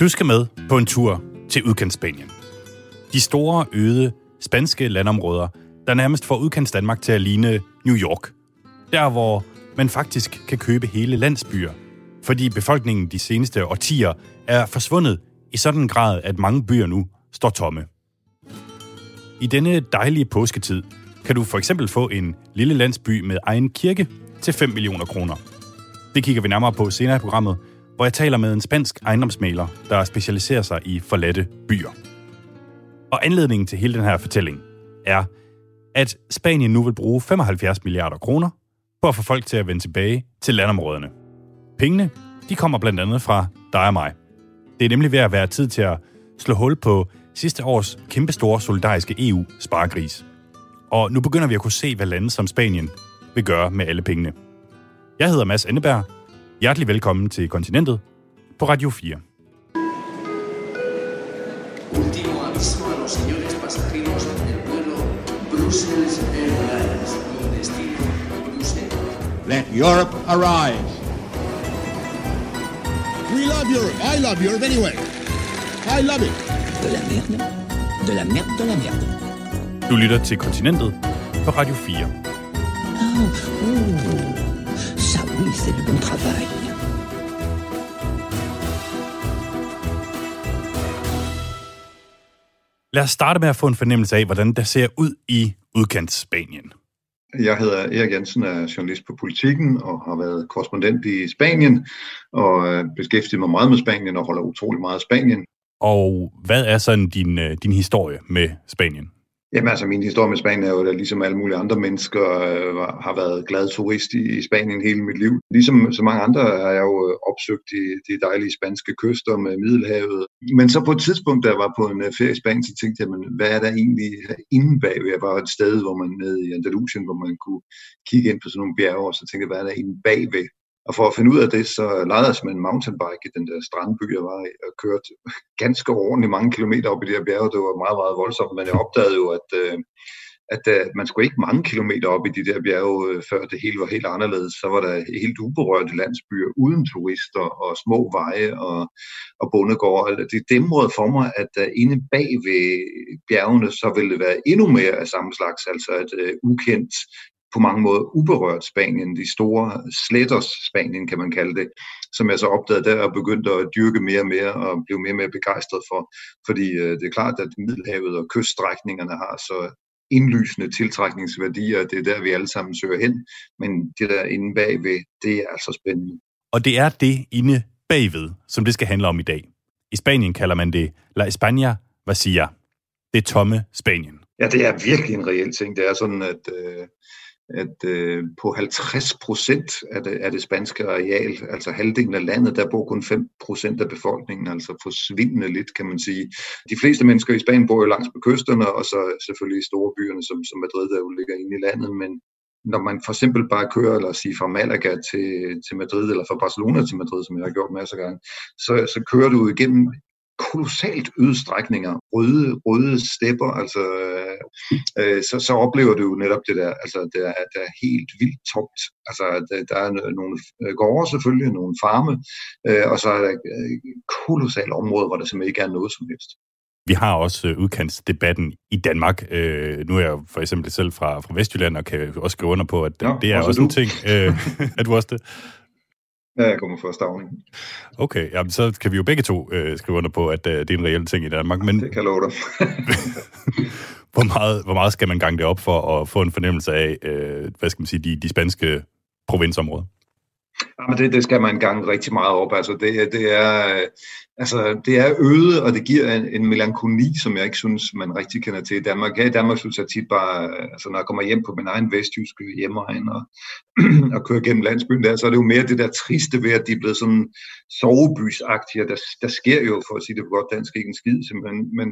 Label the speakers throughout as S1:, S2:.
S1: Du skal med på en tur til udkantsspanien. De store, øde, spanske landområder, der nærmest får udkants Danmark til at ligne New York. Der, hvor man faktisk kan købe hele landsbyer, fordi befolkningen de seneste årtier er forsvundet i sådan en grad, at mange byer nu står tomme. I denne dejlige påsketid kan du for eksempel få en lille landsby med egen kirke til 5 millioner kroner. Det kigger vi nærmere på senere i programmet, hvor jeg taler med en spansk ejendomsmaler, der specialiserer sig i forladte byer. Og anledningen til hele den her fortælling er, at Spanien nu vil bruge 75 milliarder kroner på at få folk til at vende tilbage til landområderne. Pengene, de kommer blandt andet fra dig og mig. Det er nemlig ved at være tid til at slå hul på sidste års kæmpestore solidariske EU-sparegris. Og nu begynder vi at kunne se, hvad lande som Spanien vil gøre med alle pengene. Jeg hedder Mads Endeberg. Hjertelig velkommen til Kontinentet på Radio 4.
S2: Último aviso a los señores pasajeros del vuelo Brussels Airlines con destino Bruselas.
S3: Let Europe arise.
S4: We love Europe. I love Europe anyway. I love it.
S5: De la merde, de la merde, de la merde.
S1: Du lytter til Kontinentet på Radio 4.
S5: Ça oui, c'est du bon travail.
S1: Lad os starte med at få en fornemmelse af, hvordan det ser ud i udkantsspanien.
S6: Jeg hedder Erik Jensen, er journalist på Politiken og har været korrespondent i Spanien og øh, beskæftiget mig meget med Spanien og holder utrolig meget af Spanien.
S1: Og hvad er sådan din, øh, din historie med Spanien?
S6: Jamen altså, min historie med Spanien er jo, at ligesom alle mulige andre mennesker øh, har været glad turist i, i Spanien hele mit liv. Ligesom så mange andre har jeg jo øh, opsøgt de, de dejlige spanske kyster med Middelhavet. Men så på et tidspunkt, da jeg var på en øh, ferie i Spanien, så tænkte jeg, hvad er der egentlig inde bag? Jeg var et sted, hvor man nede i Andalusien, hvor man kunne kigge ind på sådan nogle bjerge, og så tænkte jeg, hvad er der inde bagved? Og for at finde ud af det, så lejede jeg med en mountainbike i den der strandby, jeg var i, og kørte ganske ordentligt mange kilometer op i de her bjerge. Det var meget, meget voldsomt, men jeg opdagede jo, at, øh, at øh, man skulle ikke mange kilometer op i de der bjerge, øh, før det hele var helt anderledes. Så var der helt uberørte landsbyer uden turister og små veje og, og bondegårde. Det dæmrede for mig, at øh, inde bag ved bjergene, så ville det være endnu mere af samme slags, altså et øh, ukendt på mange måder uberørt Spanien, de store sletters Spanien, kan man kalde det, som jeg så opdagede der og begyndte at dyrke mere og mere og blev mere og mere begejstret for. Fordi øh, det er klart, at Middelhavet og kyststrækningerne har så indlysende tiltrækningsværdier, det er der, vi alle sammen søger hen, men det der inde bagved, det er altså spændende.
S1: Og det er det inde bagved, som det skal handle om i dag. I Spanien kalder man det La España Vacía. Det tomme Spanien.
S6: Ja, det er virkelig en reel ting. Det er sådan, at, øh, at øh, på 50 procent af det, af det spanske areal, altså halvdelen af landet, der bor kun 5 procent af befolkningen, altså forsvindende lidt, kan man sige. De fleste mennesker i Spanien bor jo langs med kysterne, og så selvfølgelig i store byerne, som, som Madrid, der jo ligger inde i landet, men når man for eksempel bare kører, eller sige fra Malaga til, til Madrid, eller fra Barcelona til Madrid, som jeg har gjort masser af gange, så, så kører du igennem kolossalt øde strækninger, røde, røde stepper, altså, øh, så, så oplever du jo netop det der, altså det er, det er helt vildt tomt. Altså der, der er nogle øh, gårde selvfølgelig, nogle farme, øh, og så er der øh, kolossale områder, hvor der simpelthen ikke er noget som helst.
S1: Vi har også øh, udkantsdebatten i Danmark. Øh, nu er jeg for eksempel selv fra, fra Vestjylland, og kan også skrive under på, at
S6: Nå,
S1: det er
S6: også
S1: også en ting. Øh, er du også det?
S6: Ja, jeg kommer fra Stavning.
S1: Okay, jamen, så kan vi jo begge to øh, skrive under på, at øh, det er en reel ting i Danmark. Men
S6: Det kan jeg love dig.
S1: hvor meget, hvor meget skal man gange det op for at få en fornemmelse af, øh, hvad skal man sige, de, de spanske provinsområder?
S6: Jamen, det, det skal man gange rigtig meget op. Altså, det, det, er, altså, det er øde, og det giver en, en melankoli, som jeg ikke synes, man rigtig kender til i Danmark. Her i Danmark synes jeg tit bare, altså, når jeg kommer hjem på min egen vestjyske hjemmeegn og, og kører gennem landsbyen der, så er det jo mere det der triste ved, at de er blevet sådan sovebysagtige. Der, der sker jo, for at sige det på godt dansk, ikke en skid simpelthen. Men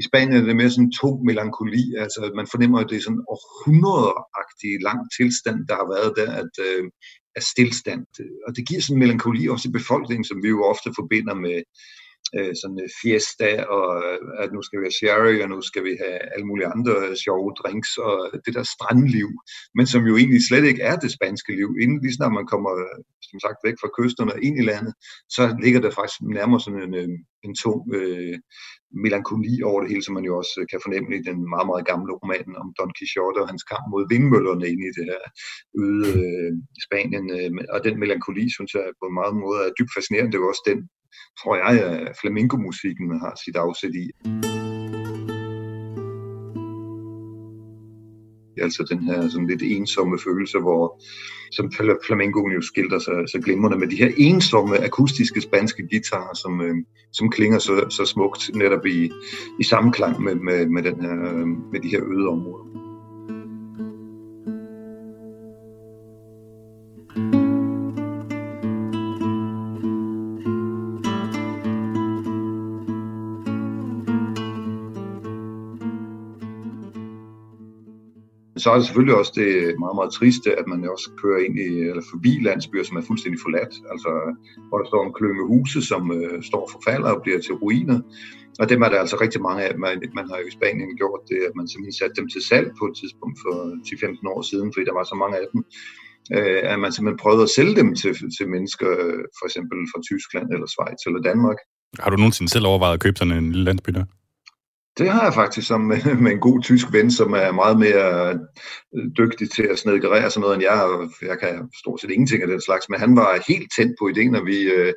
S6: i Spanien er det mere sådan tung melankoli. Altså, man fornemmer, at det er sådan århundrederagtig lang tilstand, der har været der, at øh, af stillstand. Og det giver sådan en melankoli også i befolkningen, som vi jo ofte forbinder med, øh, sådan øh, fiesta, og øh, at nu skal vi have sherry, og nu skal vi have alle mulige andre øh, sjove drinks, og det der strandliv, men som jo egentlig slet ikke er det spanske liv. Inden lige snart man kommer, som sagt, væk fra kysterne og ind i landet, så ligger der faktisk nærmere sådan en, en tung øh, melankoli over det hele, som man jo også kan fornemme i den meget, meget gamle roman om Don Quixote og hans kamp mod vindmøllerne inde i det her øde øh, Spanien. Og den melankoli, synes jeg på en meget måde er dybt fascinerende. Det er jo også den tror jeg, at øh, flamenco-musikken har sit afsæt i. Altså den her sådan lidt ensomme følelse, hvor som flamencoen jo skilter sig så glimrende med de her ensomme akustiske spanske guitarer, som, øh, som klinger så, så smukt netop i, i sammenklang med, med, med, den her, øh, med de her øde områder. Så er det selvfølgelig også det meget, meget triste, at man også kører ind i, eller forbi landsbyer, som er fuldstændig forladt. Altså, hvor der står en klønge huse, som øh, står for falder og bliver til ruiner. Og dem er der altså rigtig mange af. Man, man har jo i Spanien gjort det, at man simpelthen satte dem til salg på et tidspunkt for 10-15 år siden, fordi der var så mange af dem. Øh, at man simpelthen prøvede at sælge dem til, til mennesker, øh, for eksempel fra Tyskland eller Schweiz eller Danmark.
S1: Har du nogensinde selv overvejet at købe sådan en lille landsby der?
S6: Det har jeg faktisk som, med en god tysk ven, som er meget mere øh, dygtig til at snedgerere sådan noget end jeg. Jeg kan stort set ingenting af den slags, men han var helt tændt på ideen, og vi øh,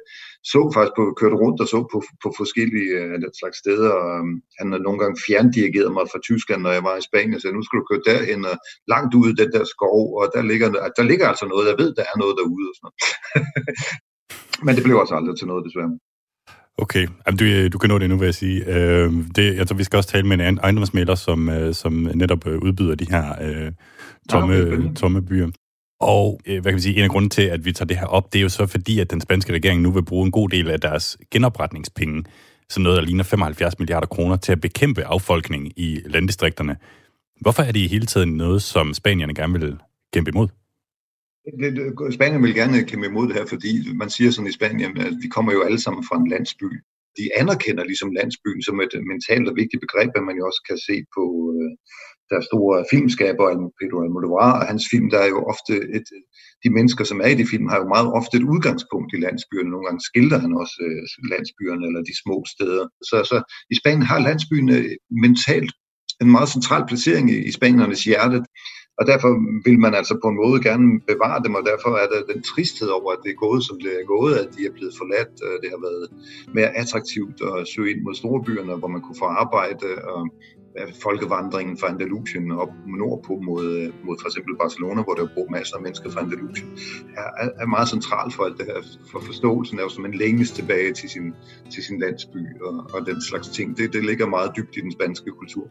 S6: så faktisk på, kørte rundt og så på, på forskellige øh, den slags steder. Og, øh, han har nogle gange fjerndirigeret mig fra Tyskland, når jeg var i Spanien, så nu skal du køre derhen og langt ud i den der skov, og der ligger, der ligger altså noget, jeg ved, der er noget derude og sådan noget. men det blev også aldrig til noget, desværre.
S1: Okay, Jamen, du, du kan nå det nu, vil jeg sige. Øh, det, jeg tror, vi skal også tale med en ejendomsmælder, som, øh, som netop øh, udbyder de her øh, tomme, ja, tomme byer. Og øh, hvad kan vi sige, en af grunden til, at vi tager det her op, det er jo så fordi, at den spanske regering nu vil bruge en god del af deres genopretningspenge, så noget, der ligner 75 milliarder kroner, til at bekæmpe affolkning i landdistrikterne. Hvorfor er det i hele tiden noget, som spanierne gerne vil kæmpe imod?
S6: Spanien vil gerne kæmpe imod det her, fordi man siger sådan i Spanien, at vi kommer jo alle sammen fra en landsby. De anerkender ligesom landsbyen som et øh, mentalt og vigtigt begreb, at man jo også kan se på øh, deres store filmskaber, Pedro Almodovar og hans film, der er jo ofte et, de mennesker, som er i de film, har jo meget ofte et udgangspunkt i landsbyerne. Nogle gange skildrer han også øh, landsbyerne eller de små steder. Så, så i Spanien har landsbyen øh, mentalt en meget central placering i, i spanernes hjerte. Og derfor vil man altså på en måde gerne bevare dem, og derfor er der den tristhed over, at det er gået, som det er gået, at de er blevet forladt. Øh, det har været mere attraktivt at søge ind mod storbyerne, hvor man kunne få arbejde, og øh, folkevandringen fra Andalusien op nordpå mod, øh, mod for eksempel Barcelona, hvor der bor masser af mennesker fra Andalusien, er, er meget central for alt det her, for forståelsen af, som en længes tilbage til sin, til sin landsby og, og den slags ting. Det, det ligger meget dybt i den spanske kultur.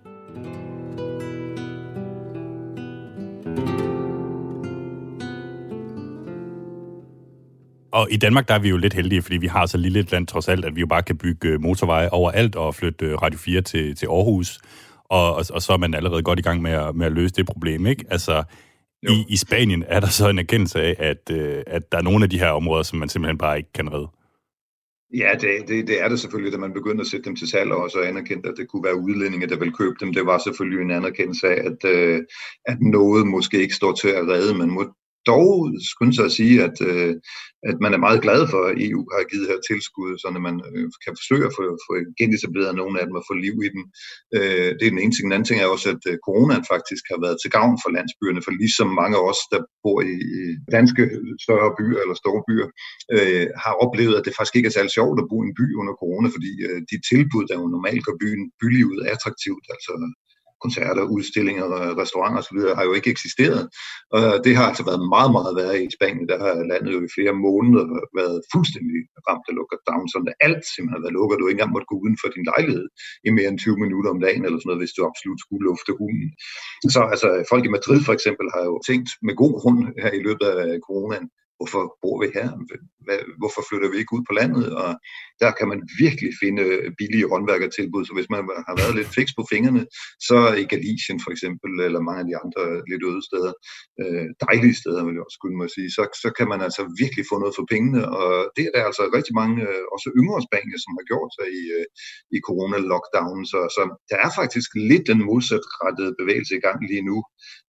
S1: Og i Danmark, der er vi jo lidt heldige, fordi vi har så lille et land trods alt, at vi jo bare kan bygge øh, motorveje overalt og flytte øh, Radio 4 til, til Aarhus. Og, og, og så er man allerede godt i gang med at, med at løse det problem, ikke? Altså, i, i Spanien er der så en erkendelse af, at, øh, at der er nogle af de her områder, som man simpelthen bare ikke kan redde.
S6: Ja, det, det, det er det selvfølgelig, da man begyndte at sætte dem til salg, og så anerkendte, at det kunne være udlændinge, der ville købe dem. Det var selvfølgelig en anerkendelse af, at, at noget måske ikke står til at redde, men må, dog skynde sig at sige, at, øh, at man er meget glad for, at EU har givet her tilskud, så man øh, kan forsøge at få, få genetableret nogle af dem og få liv i dem. Øh, det er den ene ting. Den anden ting er også, at øh, coronaen faktisk har været til gavn for landsbyerne, for ligesom mange af os, der bor i, i danske større byer eller store byer, øh, har oplevet, at det faktisk ikke er særlig sjovt at bo i en by under corona, fordi øh, de tilbud, der jo normalt gør byen bylivet attraktivt, altså koncerter, udstillinger, restauranter osv. har jo ikke eksisteret. Og det har altså været meget, meget værre i Spanien. Der har landet jo i flere måneder været fuldstændig ramt af lockdown, så alt simpelthen har været lukket. Du ikke engang måtte gå uden for din lejlighed i mere end 20 minutter om dagen, eller sådan noget, hvis du absolut skulle lufte hunden. Så altså, folk i Madrid for eksempel har jo tænkt med god grund her i løbet af coronaen, hvorfor bor vi her? Hvad, hvorfor flytter vi ikke ud på landet? Og der kan man virkelig finde billige håndværkertilbud, så hvis man har været lidt fix på fingrene, så i Galicien for eksempel, eller mange af de andre lidt øde steder, øh, dejlige steder, vil jeg også skulle må sige, så, så kan man altså virkelig få noget for pengene, og det er der altså rigtig mange, øh, også yngre spanier, som har gjort sig i, øh, i corona-lockdown, så, så der er faktisk lidt den modsatrettede bevægelse i gang lige nu.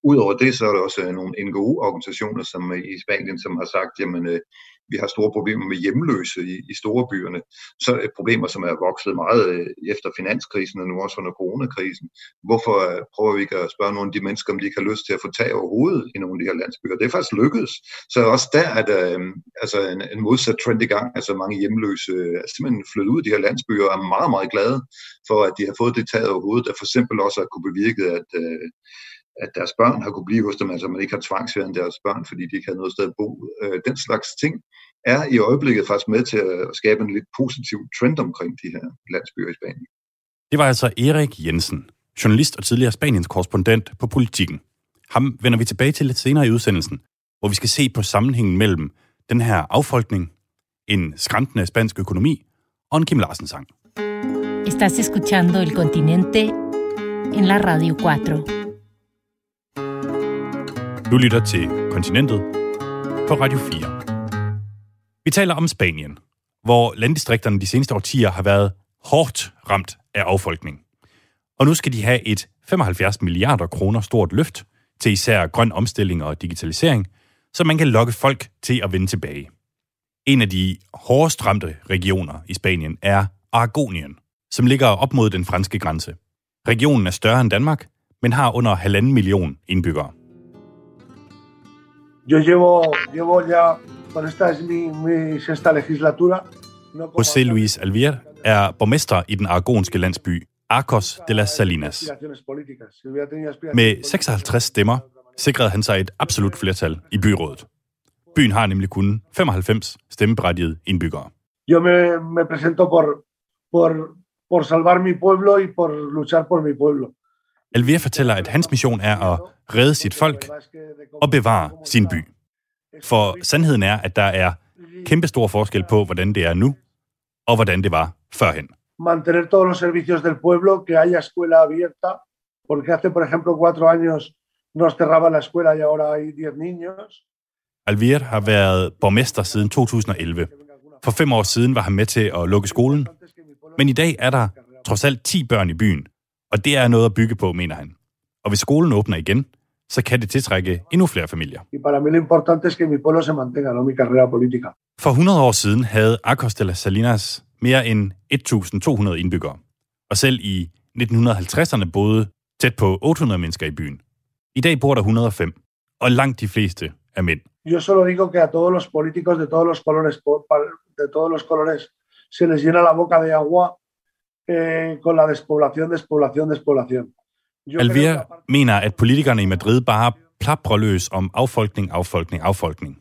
S6: Udover det, så er der også øh, nogle NGO-organisationer som i Spanien, som har sagt, jamen øh, vi har store problemer med hjemløse i, i store byerne. Så er problemer, som er vokset meget øh, efter finanskrisen og nu også under coronakrisen. Hvorfor øh, prøver vi ikke at spørge nogle af de mennesker, om de ikke har lyst til at få tag over hovedet i nogle af de her landsbyer? Det er faktisk lykkedes. Så også der er der øh, altså en, en modsat trend i gang. Altså mange hjemløse øh, er simpelthen flyttet ud af de her landsbyer og er meget, meget glade for, at de har fået det taget over hovedet, der for eksempel også har kunne bevirke, at øh, at deres børn har kunne blive hos dem, altså man ikke har tvangsværet deres børn, fordi de ikke har noget sted at bo. Øh, den slags ting er i øjeblikket faktisk med til at skabe en lidt positiv trend omkring de her landsbyer i Spanien.
S1: Det var altså Erik Jensen, journalist og tidligere Spaniens korrespondent på politikken. Ham vender vi tilbage til lidt senere i udsendelsen, hvor vi skal se på sammenhængen mellem den her affolkning, en skræntende spansk økonomi og en Kim Larsen-sang.
S7: Estás escuchando El Continente en la Radio 4.
S1: Du lytter til Kontinentet på Radio 4. Vi taler om Spanien, hvor landdistrikterne de seneste årtier har været hårdt ramt af affolkning. Og nu skal de have et 75 milliarder kroner stort løft til især grøn omstilling og digitalisering, så man kan lokke folk til at vende tilbage. En af de hårdest ramte regioner i Spanien er Aragonien, som ligger op mod den franske grænse. Regionen er større end Danmark, men har under halvanden million indbyggere.
S8: Yo llevo, llevo ya, con esta es mi, mi sexta legislatura. No
S1: José Luis Alvier er borgmester i den aragonske landsby Arcos de las Salinas. Med 56 stemmer sikrede han sig et absolut flertal i byrådet. Byen har nemlig kun 95 stemmeberettigede indbyggere.
S8: Yo me, me presento por, por, por salvar mi pueblo y por luchar por mi pueblo.
S1: Alvier fortæller, at hans mission er at redde sit folk og bevare sin by. For sandheden er, at der er kæmpe stor forskel på, hvordan det er nu, og hvordan det var førhen.
S8: Mantener todos los servicios del pueblo, que haya escuela abierta, porque hace, por ejemplo, cuatro años nos cerraba la escuela y ahora hay 10 niños.
S1: Alvier har været borgmester siden 2011. For fem år siden var han med til at lukke skolen. Men i dag er der trods alt 10 børn i byen, og det er noget at bygge på, mener han. Og hvis skolen åbner igen, så kan det tiltrække endnu flere familier. For 100 år siden havde Arcos de las Salinas mere end 1.200 indbyggere. Og selv i 1950'erne boede tæt på 800 mennesker i byen. I dag bor der 105, og langt de fleste er mænd.
S8: Yo solo digo que a todos los políticos de todos los colores, de todos los colores, se les llena la boca de agua eh, con la despoblación, despoblación, despoblación. Yo creo que
S1: Alvier
S8: aparte-
S1: mener, at politikerne i Madrid bare plaprer løs om affolkning, affolkning, affolkning.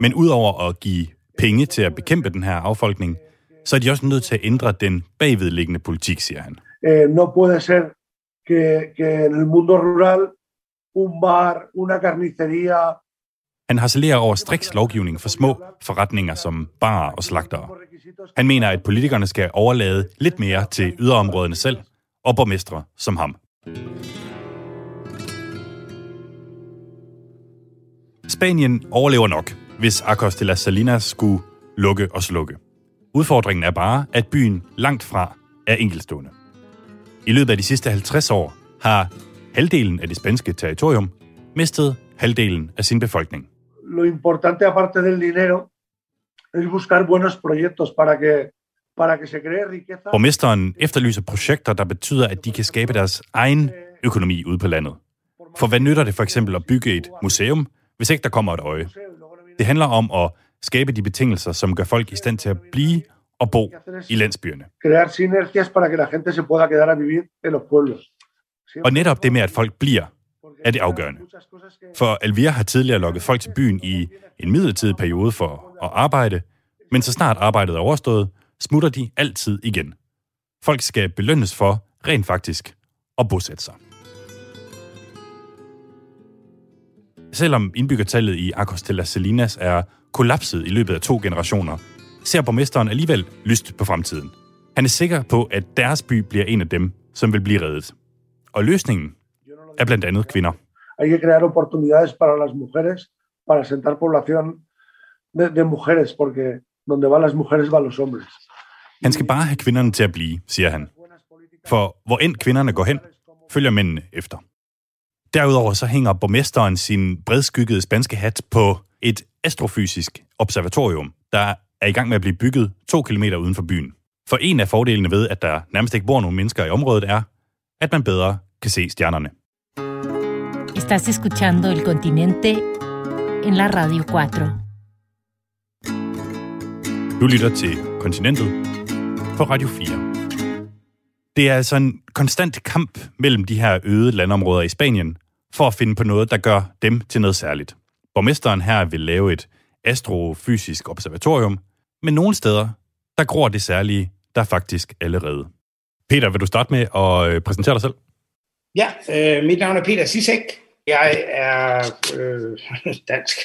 S1: Men udover at give penge til at bekæmpe den her affolkning, så er de også nødt til at ændre den bagvedliggende politik, siger han.
S8: eh, no puede ser que, que en el mundo rural un bar, una carnicería...
S1: Han harcelerer over striks lovgivning for små forretninger som barer og slagtere. Han mener, at politikerne skal overlade lidt mere til yderområderne selv og borgmestre som ham. Spanien overlever nok, hvis Arcos de las Salinas skulle lukke og slukke. Udfordringen er bare, at byen langt fra er enkelstående. I løbet af de sidste 50 år har halvdelen af det spanske territorium mistet halvdelen af sin befolkning.
S8: Lo importante, aparte del dinero, es buscar buenos proyectos para que, para que se cree riqueza.
S1: Borgmesteren efterlyser projekter, der betyder, at de kan skabe deres egen økonomi ude på landet. For hvad nytter det for eksempel at bygge et museum, hvis ikke der kommer et øje? Det handler om at skabe de betingelser, som gør folk i stand til at blive og bo i landsbyerne.
S8: Crear sinergias para que la gente se pueda quedar a vivir en los pueblos.
S1: Og netop det med, at folk bliver, er det afgørende. For Alvia har tidligere lukket folk til byen i en midlertidig periode for at arbejde, men så snart arbejdet er overstået, smutter de altid igen. Folk skal belønnes for rent faktisk at bosætte sig. Selvom indbyggertallet i Arcos de las Salinas er kollapset i løbet af to generationer, ser borgmesteren alligevel lyst på fremtiden. Han er sikker på, at deres by bliver en af dem, som vil blive reddet. Og løsningen er blandt andet kvinder.
S8: Hay que crear oportunidades para las mujeres, para sentar población de, de mujeres, porque donde van las mujeres van los hombres.
S1: Han skal bare have kvinderne til at blive, siger han. For hvor end kvinderne går hen, følger mændene efter. Derudover så hænger borgmesteren sin bredskyggede spanske hat på et astrofysisk observatorium, der er i gang med at blive bygget to kilometer uden for byen. For en af fordelene ved, at der nærmest ikke bor nogen mennesker i området, er, at man bedre kan se stjernerne.
S7: Estás escuchando El Continente en la Radio 4.
S1: Du lytter til Kontinentet på Radio 4. Det er altså en konstant kamp mellem de her øde landområder i Spanien for at finde på noget, der gør dem til noget særligt. Borgmesteren her vil lave et astrofysisk observatorium, men nogle steder, der gror det særlige, der faktisk allerede. Peter, vil du starte med at øh, præsentere dig selv?
S9: Ja, øh, mit navn er Peter Sisek. Jeg er øh, dansk,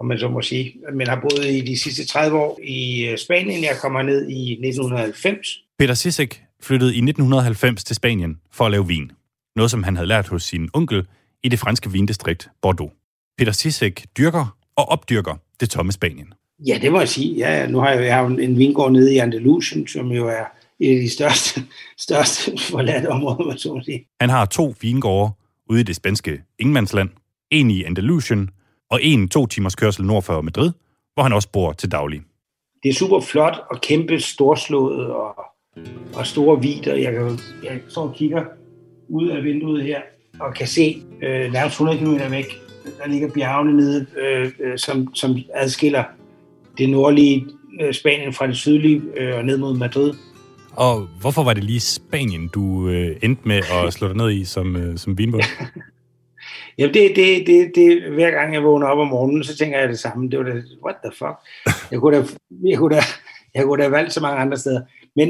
S9: om man så må sige, men har boet i de sidste 30 år i øh, Spanien. Jeg kommer ned i 1990.
S1: Peter Sisek flyttede i 1990 til Spanien for at lave vin. Noget, som han havde lært hos sin onkel i det franske vindistrikt Bordeaux. Peter Sisek dyrker og opdyrker det tomme Spanien.
S9: Ja, det må jeg sige. Ja, nu har jeg, jeg har en vingård nede i Andalusien, som jo er et af de største, største forladte områder, man så må sige.
S1: Han har to vingårde ude i det spanske Ingemandsland, en i Andalusien og en to timers kørsel nord for Madrid, hvor han også bor til daglig.
S9: Det er super flot og kæmpe storslået og, og store vider. Jeg, kan, jeg står og kigger ud af vinduet her og kan se øh, nærmest 100 km væk, der ligger bjergene nede, øh, øh, som, som adskiller det nordlige øh, Spanien fra det sydlige øh, og ned mod Madrid.
S1: Og hvorfor var det lige Spanien, du øh, endte med at slå dig ned i som, øh, som vinbund?
S9: Jamen, det, det, det, det, hver gang jeg vågner op om morgenen, så tænker jeg det samme. Det var det, what the fuck? Jeg kunne da, jeg kunne da, jeg kunne da have valgt så mange andre steder. Men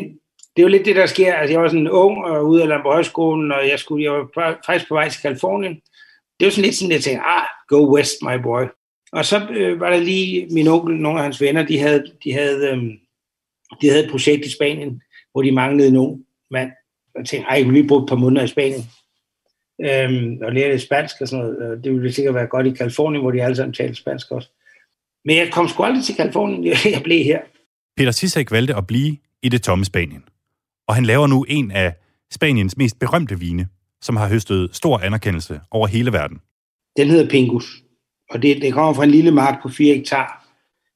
S9: det er jo lidt det, der sker. Altså, jeg var sådan ung og ude af Lamborghøjskolen, og jeg, skulle, jeg var faktisk på vej til Kalifornien. Det var sådan lidt sådan, jeg tænkte, ah, go west, my boy. Og så øh, var der lige min onkel, nogle af hans venner, de havde, de havde, øh, de havde et projekt i Spanien, hvor de manglede nogen mand. Og jeg tænkte, ej, lige bruge et par måneder i Spanien. Øhm, og lære lidt spansk og sådan noget. Det ville sikkert være godt i Kalifornien, hvor de alle sammen talte spansk også. Men jeg kom sgu aldrig til Kalifornien. Jeg blev her.
S1: Peter Sisek valgte at blive i det tomme Spanien. Og han laver nu en af Spaniens mest berømte vine, som har høstet stor anerkendelse over hele verden.
S9: Den hedder Pingus. Og det, det kommer fra en lille mark på 4 hektar.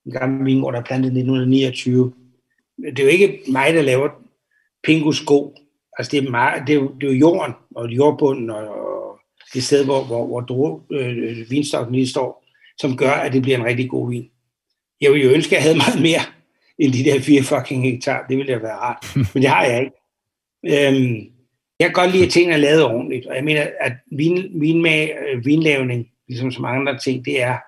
S9: En gammel vingård, der er plantet i 1929. Det er jo ikke mig, der laver Pingus god. Altså det er, meget, det er, jo, det er jo jorden og jordbunden og, og det sted, hvor, hvor, hvor drue, øh, vinstokken lige står, som gør, at det bliver en rigtig god vin. Jeg ville jo ønske, at jeg havde meget mere end de der fire fucking hektar. Det ville da være rart. Men det har jeg ikke. Øhm, jeg kan godt lide, at tingene er lavet ordentligt. Og jeg mener, at vin, vinmag, øh, vinlavning, ligesom så mange andre ting, det er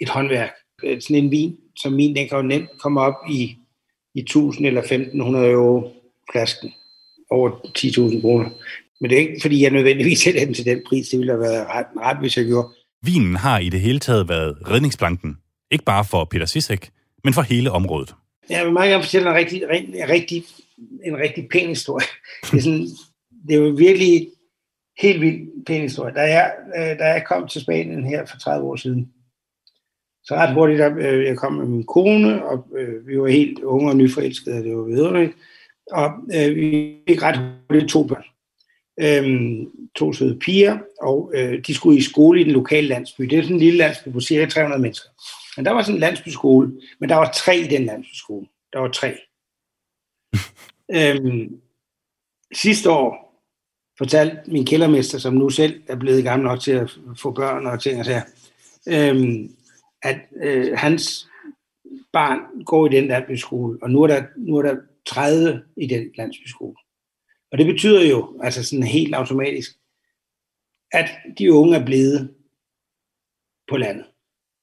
S9: et håndværk. Øh, Sådan en vin, som min, den kan jo nemt komme op i, i 1000 eller 1500 euro flasken. Over 10.000 kroner. Men det er ikke, fordi jeg nødvendigvis sælger den til den pris. Det ville have været ret, ret hvis jeg gjorde.
S1: Vinen har i det hele taget været redningsplanken. Ikke bare for Peter Sisek, men for hele området.
S9: Jeg vil meget gerne fortælle en rigtig, en rigtig, en rigtig pæn historie. Det er, sådan, det er jo virkelig helt vildt pæn historie. Da jeg, øh, da jeg kom til Spanien her for 30 år siden, så ret hurtigt, der, øh, jeg kom med min kone, og øh, vi var helt unge og nyforelskede, og det var videre. Og øh, vi fik ret hurtigt to børn. Øhm, to søde piger, og øh, de skulle i skole i den lokale landsby. Det er sådan en lille landsby på cirka 300 mennesker. Men der var sådan en landsbyskole, men der var tre i den landsbyskole. Der var tre. øhm, sidste år fortalte min kældermester, som nu selv er blevet gammel nok til at få børn og ting og sager, øhm, at øh, hans barn går i den landsbyskole, og nu er der, nu er der 30 i den landsbyskole. Og det betyder jo, altså sådan helt automatisk, at de unge er blevet på landet.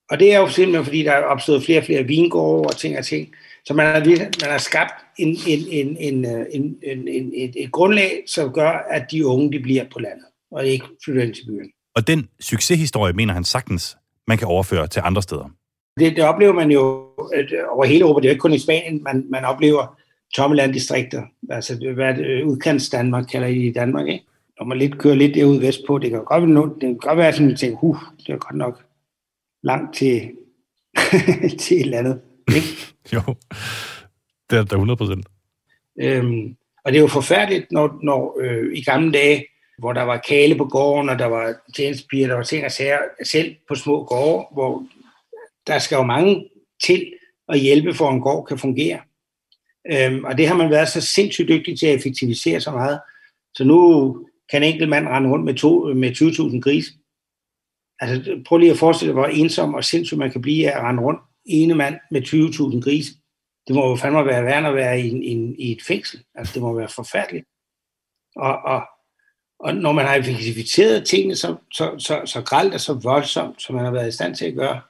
S9: Og det er jo simpelthen, fordi der er opstået flere og flere vingårde og ting og ting. Så man har, man har skabt en, en, en, en, en, en, en, et, et grundlag, som gør, at de unge de bliver på landet, og ikke flytter ind til byen.
S1: Og den succeshistorie mener han sagtens, man kan overføre til andre steder.
S9: Det, det oplever man jo over hele Europa. Det er jo ikke kun i Spanien, man, man oplever tomme landdistrikter. Altså, det, hvad det, udkants Danmark kalder I i Danmark, ikke? Når man lidt kører lidt derud vestpå, det kan godt være, det kan godt være sådan, at tænker, huh, det er godt nok langt til, til et eller andet. Ikke?
S1: jo, det er der 100 procent.
S9: Øhm, og det er jo forfærdeligt, når, når øh, i gamle dage, hvor der var kale på gården, og der var tjenestepiger, der var ting og sager, selv på små gårde, hvor der skal jo mange til at hjælpe for, at en gård kan fungere. Øhm, og det har man været så sindssygt dygtig til at effektivisere så meget. Så nu kan en enkelt mand rende rundt med, to, med 20.000 grise. Altså prøv lige at forestille dig, hvor ensom og sindssygt man kan blive af at rende rundt ene mand med 20.000 grise. Det må jo fandme være værd at være i, i, i et fængsel. Altså det må være forfærdeligt. Og, og, og når man har effektiviseret tingene så, så, så, så gralt og så voldsomt, som man har været i stand til at gøre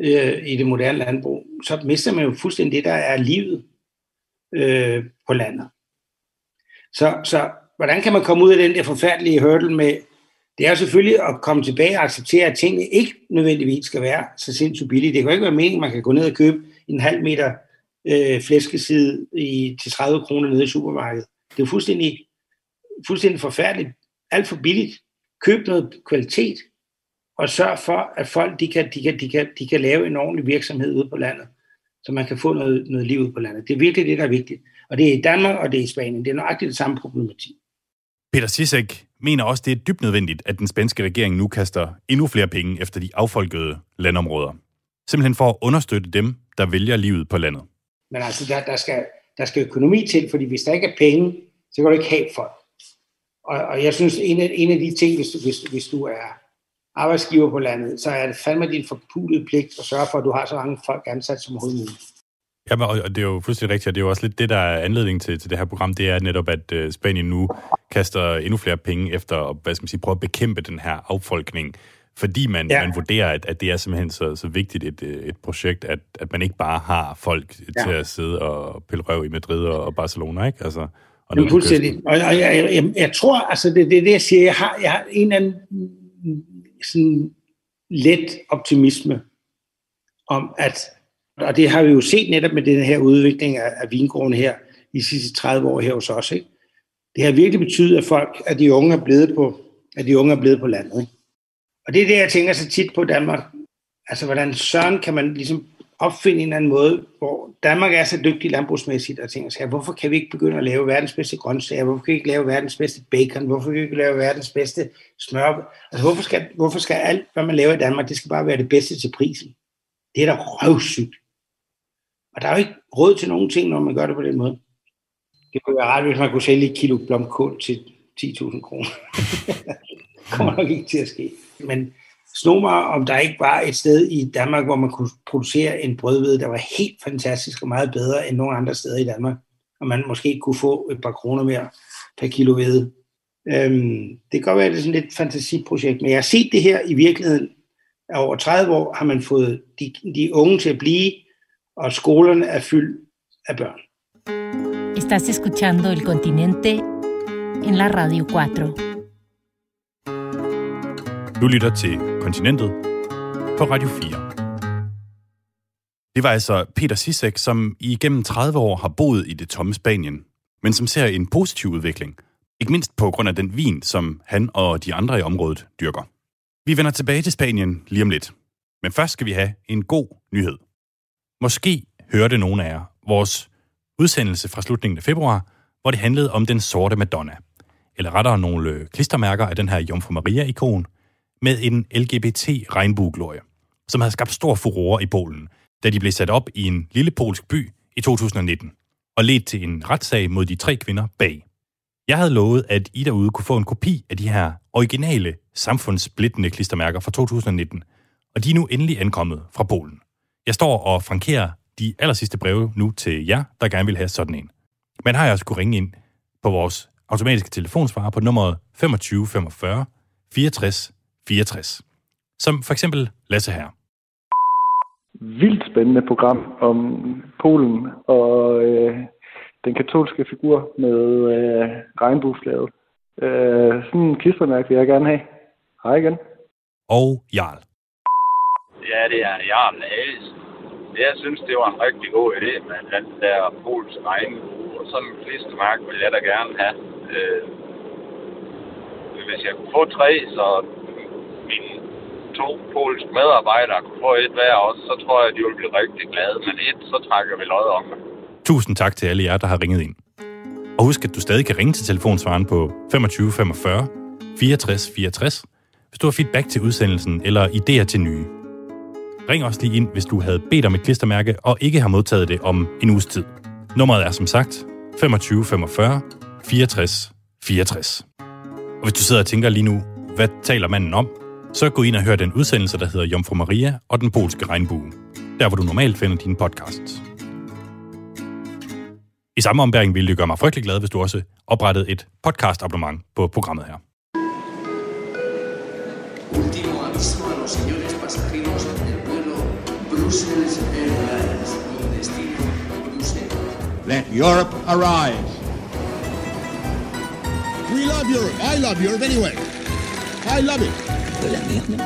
S9: øh, i det moderne landbrug, så mister man jo fuldstændig det, der er livet øh, på landet. Så, så hvordan kan man komme ud af den der forfærdelige hurdle med, det er selvfølgelig at komme tilbage og acceptere, at tingene ikke nødvendigvis skal være så sindssygt billige. Det kan jo ikke være meningen, at man kan gå ned og købe en halv meter øh, flæskeside i, til 30 kroner nede i supermarkedet. Det er jo fuldstændig, fuldstændig forfærdeligt. Alt for billigt. Køb noget kvalitet, og sørg for, at folk de kan, de kan, de kan, de kan lave en ordentlig virksomhed ude på landet, så man kan få noget, noget liv ude på landet. Det er virkelig det, der er vigtigt. Og det er i Danmark, og det er i Spanien. Det er nøjagtigt det samme problematik.
S1: Peter Sisek mener også, det er dybt nødvendigt, at den spanske regering nu kaster endnu flere penge efter de affolkede landområder. Simpelthen for at understøtte dem, der vælger livet på landet.
S9: Men altså, der, der, skal, der skal økonomi til, fordi hvis der ikke er penge, så kan du ikke have folk. Og, og jeg synes, en af, en af de ting, hvis hvis, hvis du er arbejdsgiver på landet, så er det fandme din forpulede pligt at sørge for, at du har så mange folk ansat som overhovedet muligt.
S1: Ja, og det er jo fuldstændig rigtigt, og det er jo også lidt det, der er anledning til, til det her program, det er netop, at øh, Spanien nu kaster endnu flere penge efter at hvad skal man sige, prøve at bekæmpe den her affolkning, fordi man, ja. man vurderer, at, at det er simpelthen så, så vigtigt et, øh, et projekt, at, at man ikke bare har folk ja. til at sidde og pille røv i Madrid og, og Barcelona, ikke? Altså,
S9: og er fuldstændig. Og jeg, jeg, jeg, jeg tror, altså det er det, det, jeg siger, jeg har, jeg har en eller anden sådan let optimisme om, at og det har vi jo set netop med den her udvikling af, af vingården her i de sidste 30 år her hos os. Ikke? Det har virkelig betydet, at folk, at de unge er blevet på, at de unge er blevet på landet. Ikke? Og det er det, jeg tænker så tit på Danmark. Altså, hvordan søren kan man ligesom opfinde en eller anden måde, hvor Danmark er så dygtig landbrugsmæssigt, og tænker sig, hvorfor kan vi ikke begynde at lave verdens bedste grøntsager? Hvorfor kan vi ikke lave verdens bedste bacon? Hvorfor kan vi ikke lave verdens bedste smør? Altså, hvorfor skal, hvorfor skal alt, hvad man laver i Danmark, det skal bare være det bedste til prisen? Det er da røvsygt. Og der er jo ikke råd til nogen ting, når man gør det på den måde. Det kunne være rart, hvis man kunne sælge et kilo blomkål til 10.000 kroner. det kommer nok ikke til at ske. Men slog mig, om der ikke var et sted i Danmark, hvor man kunne producere en brødhvede, der var helt fantastisk og meget bedre end nogen andre steder i Danmark. Og man måske kunne få et par kroner mere per kilo hvede. Øhm, det kan godt være, at det er sådan et fantasiprojekt, men jeg har set det her i virkeligheden. Over 30 år har man fået de, de unge til at blive, og skolerne er fyldt af børn.
S7: Estás escuchando El Continente en la Radio 4.
S1: Du lytter til Kontinentet på Radio 4. Det var altså Peter Sisek, som i igennem 30 år har boet i det tomme Spanien, men som ser en positiv udvikling. Ikke mindst på grund af den vin, som han og de andre i området dyrker. Vi vender tilbage til Spanien lige om lidt. Men først skal vi have en god nyhed. Måske hørte nogen af jer vores udsendelse fra slutningen af februar, hvor det handlede om den sorte Madonna. Eller rettere nogle klistermærker af den her Jomfru Maria-ikon med en LGBT-regnbueglorie, som havde skabt stor furore i Polen, da de blev sat op i en lille polsk by i 2019 og ledt til en retssag mod de tre kvinder bag. Jeg havde lovet, at I derude kunne få en kopi af de her originale samfundssplittende klistermærker fra 2019, og de er nu endelig ankommet fra Polen. Jeg står og frankerer de aller sidste breve nu til jer, der gerne vil have sådan en. Man har jeg også kunne ringe ind på vores automatiske telefonsvarer på nummeret 2545 64 64. Som for eksempel Lasse her.
S10: Vildt spændende program om Polen og øh, den katolske figur med øh, regnbueflaget. Øh, sådan en klistermærke vil jeg gerne have. Hej igen.
S1: Og Jarl.
S11: Ja, det er Jarl Hayes. Jeg synes, det var en rigtig god idé med den der polsk regnbue. Og sådan en klistermærke vil jeg da gerne have. Øh, hvis jeg kunne få tre, så mine to polske medarbejdere kunne få et hver også, så tror jeg, de ville blive rigtig glade. Men et, så trækker vi lod om det.
S1: Tusind tak til alle jer, der har ringet ind. Og husk, at du stadig kan ringe til telefonsvaren på 25 45 64 64, hvis du har feedback til udsendelsen eller idéer til nye. Ring også lige ind, hvis du havde bedt om et klistermærke og ikke har modtaget det om en uges tid. Nummeret er som sagt 25 45 64 64. Og hvis du sidder og tænker lige nu, hvad taler manden om, så gå ind og hør den udsendelse, der hedder Jomfru Maria og den polske regnbue. Der, hvor du normalt finder dine podcasts. I samme ombæring ville det gøre mig frygtelig glad, hvis du også oprettede et podcast-abonnement på programmet her.
S3: Let Europe arise.
S4: We love Europe. I love Europe anyway. I love it.
S5: De la merde,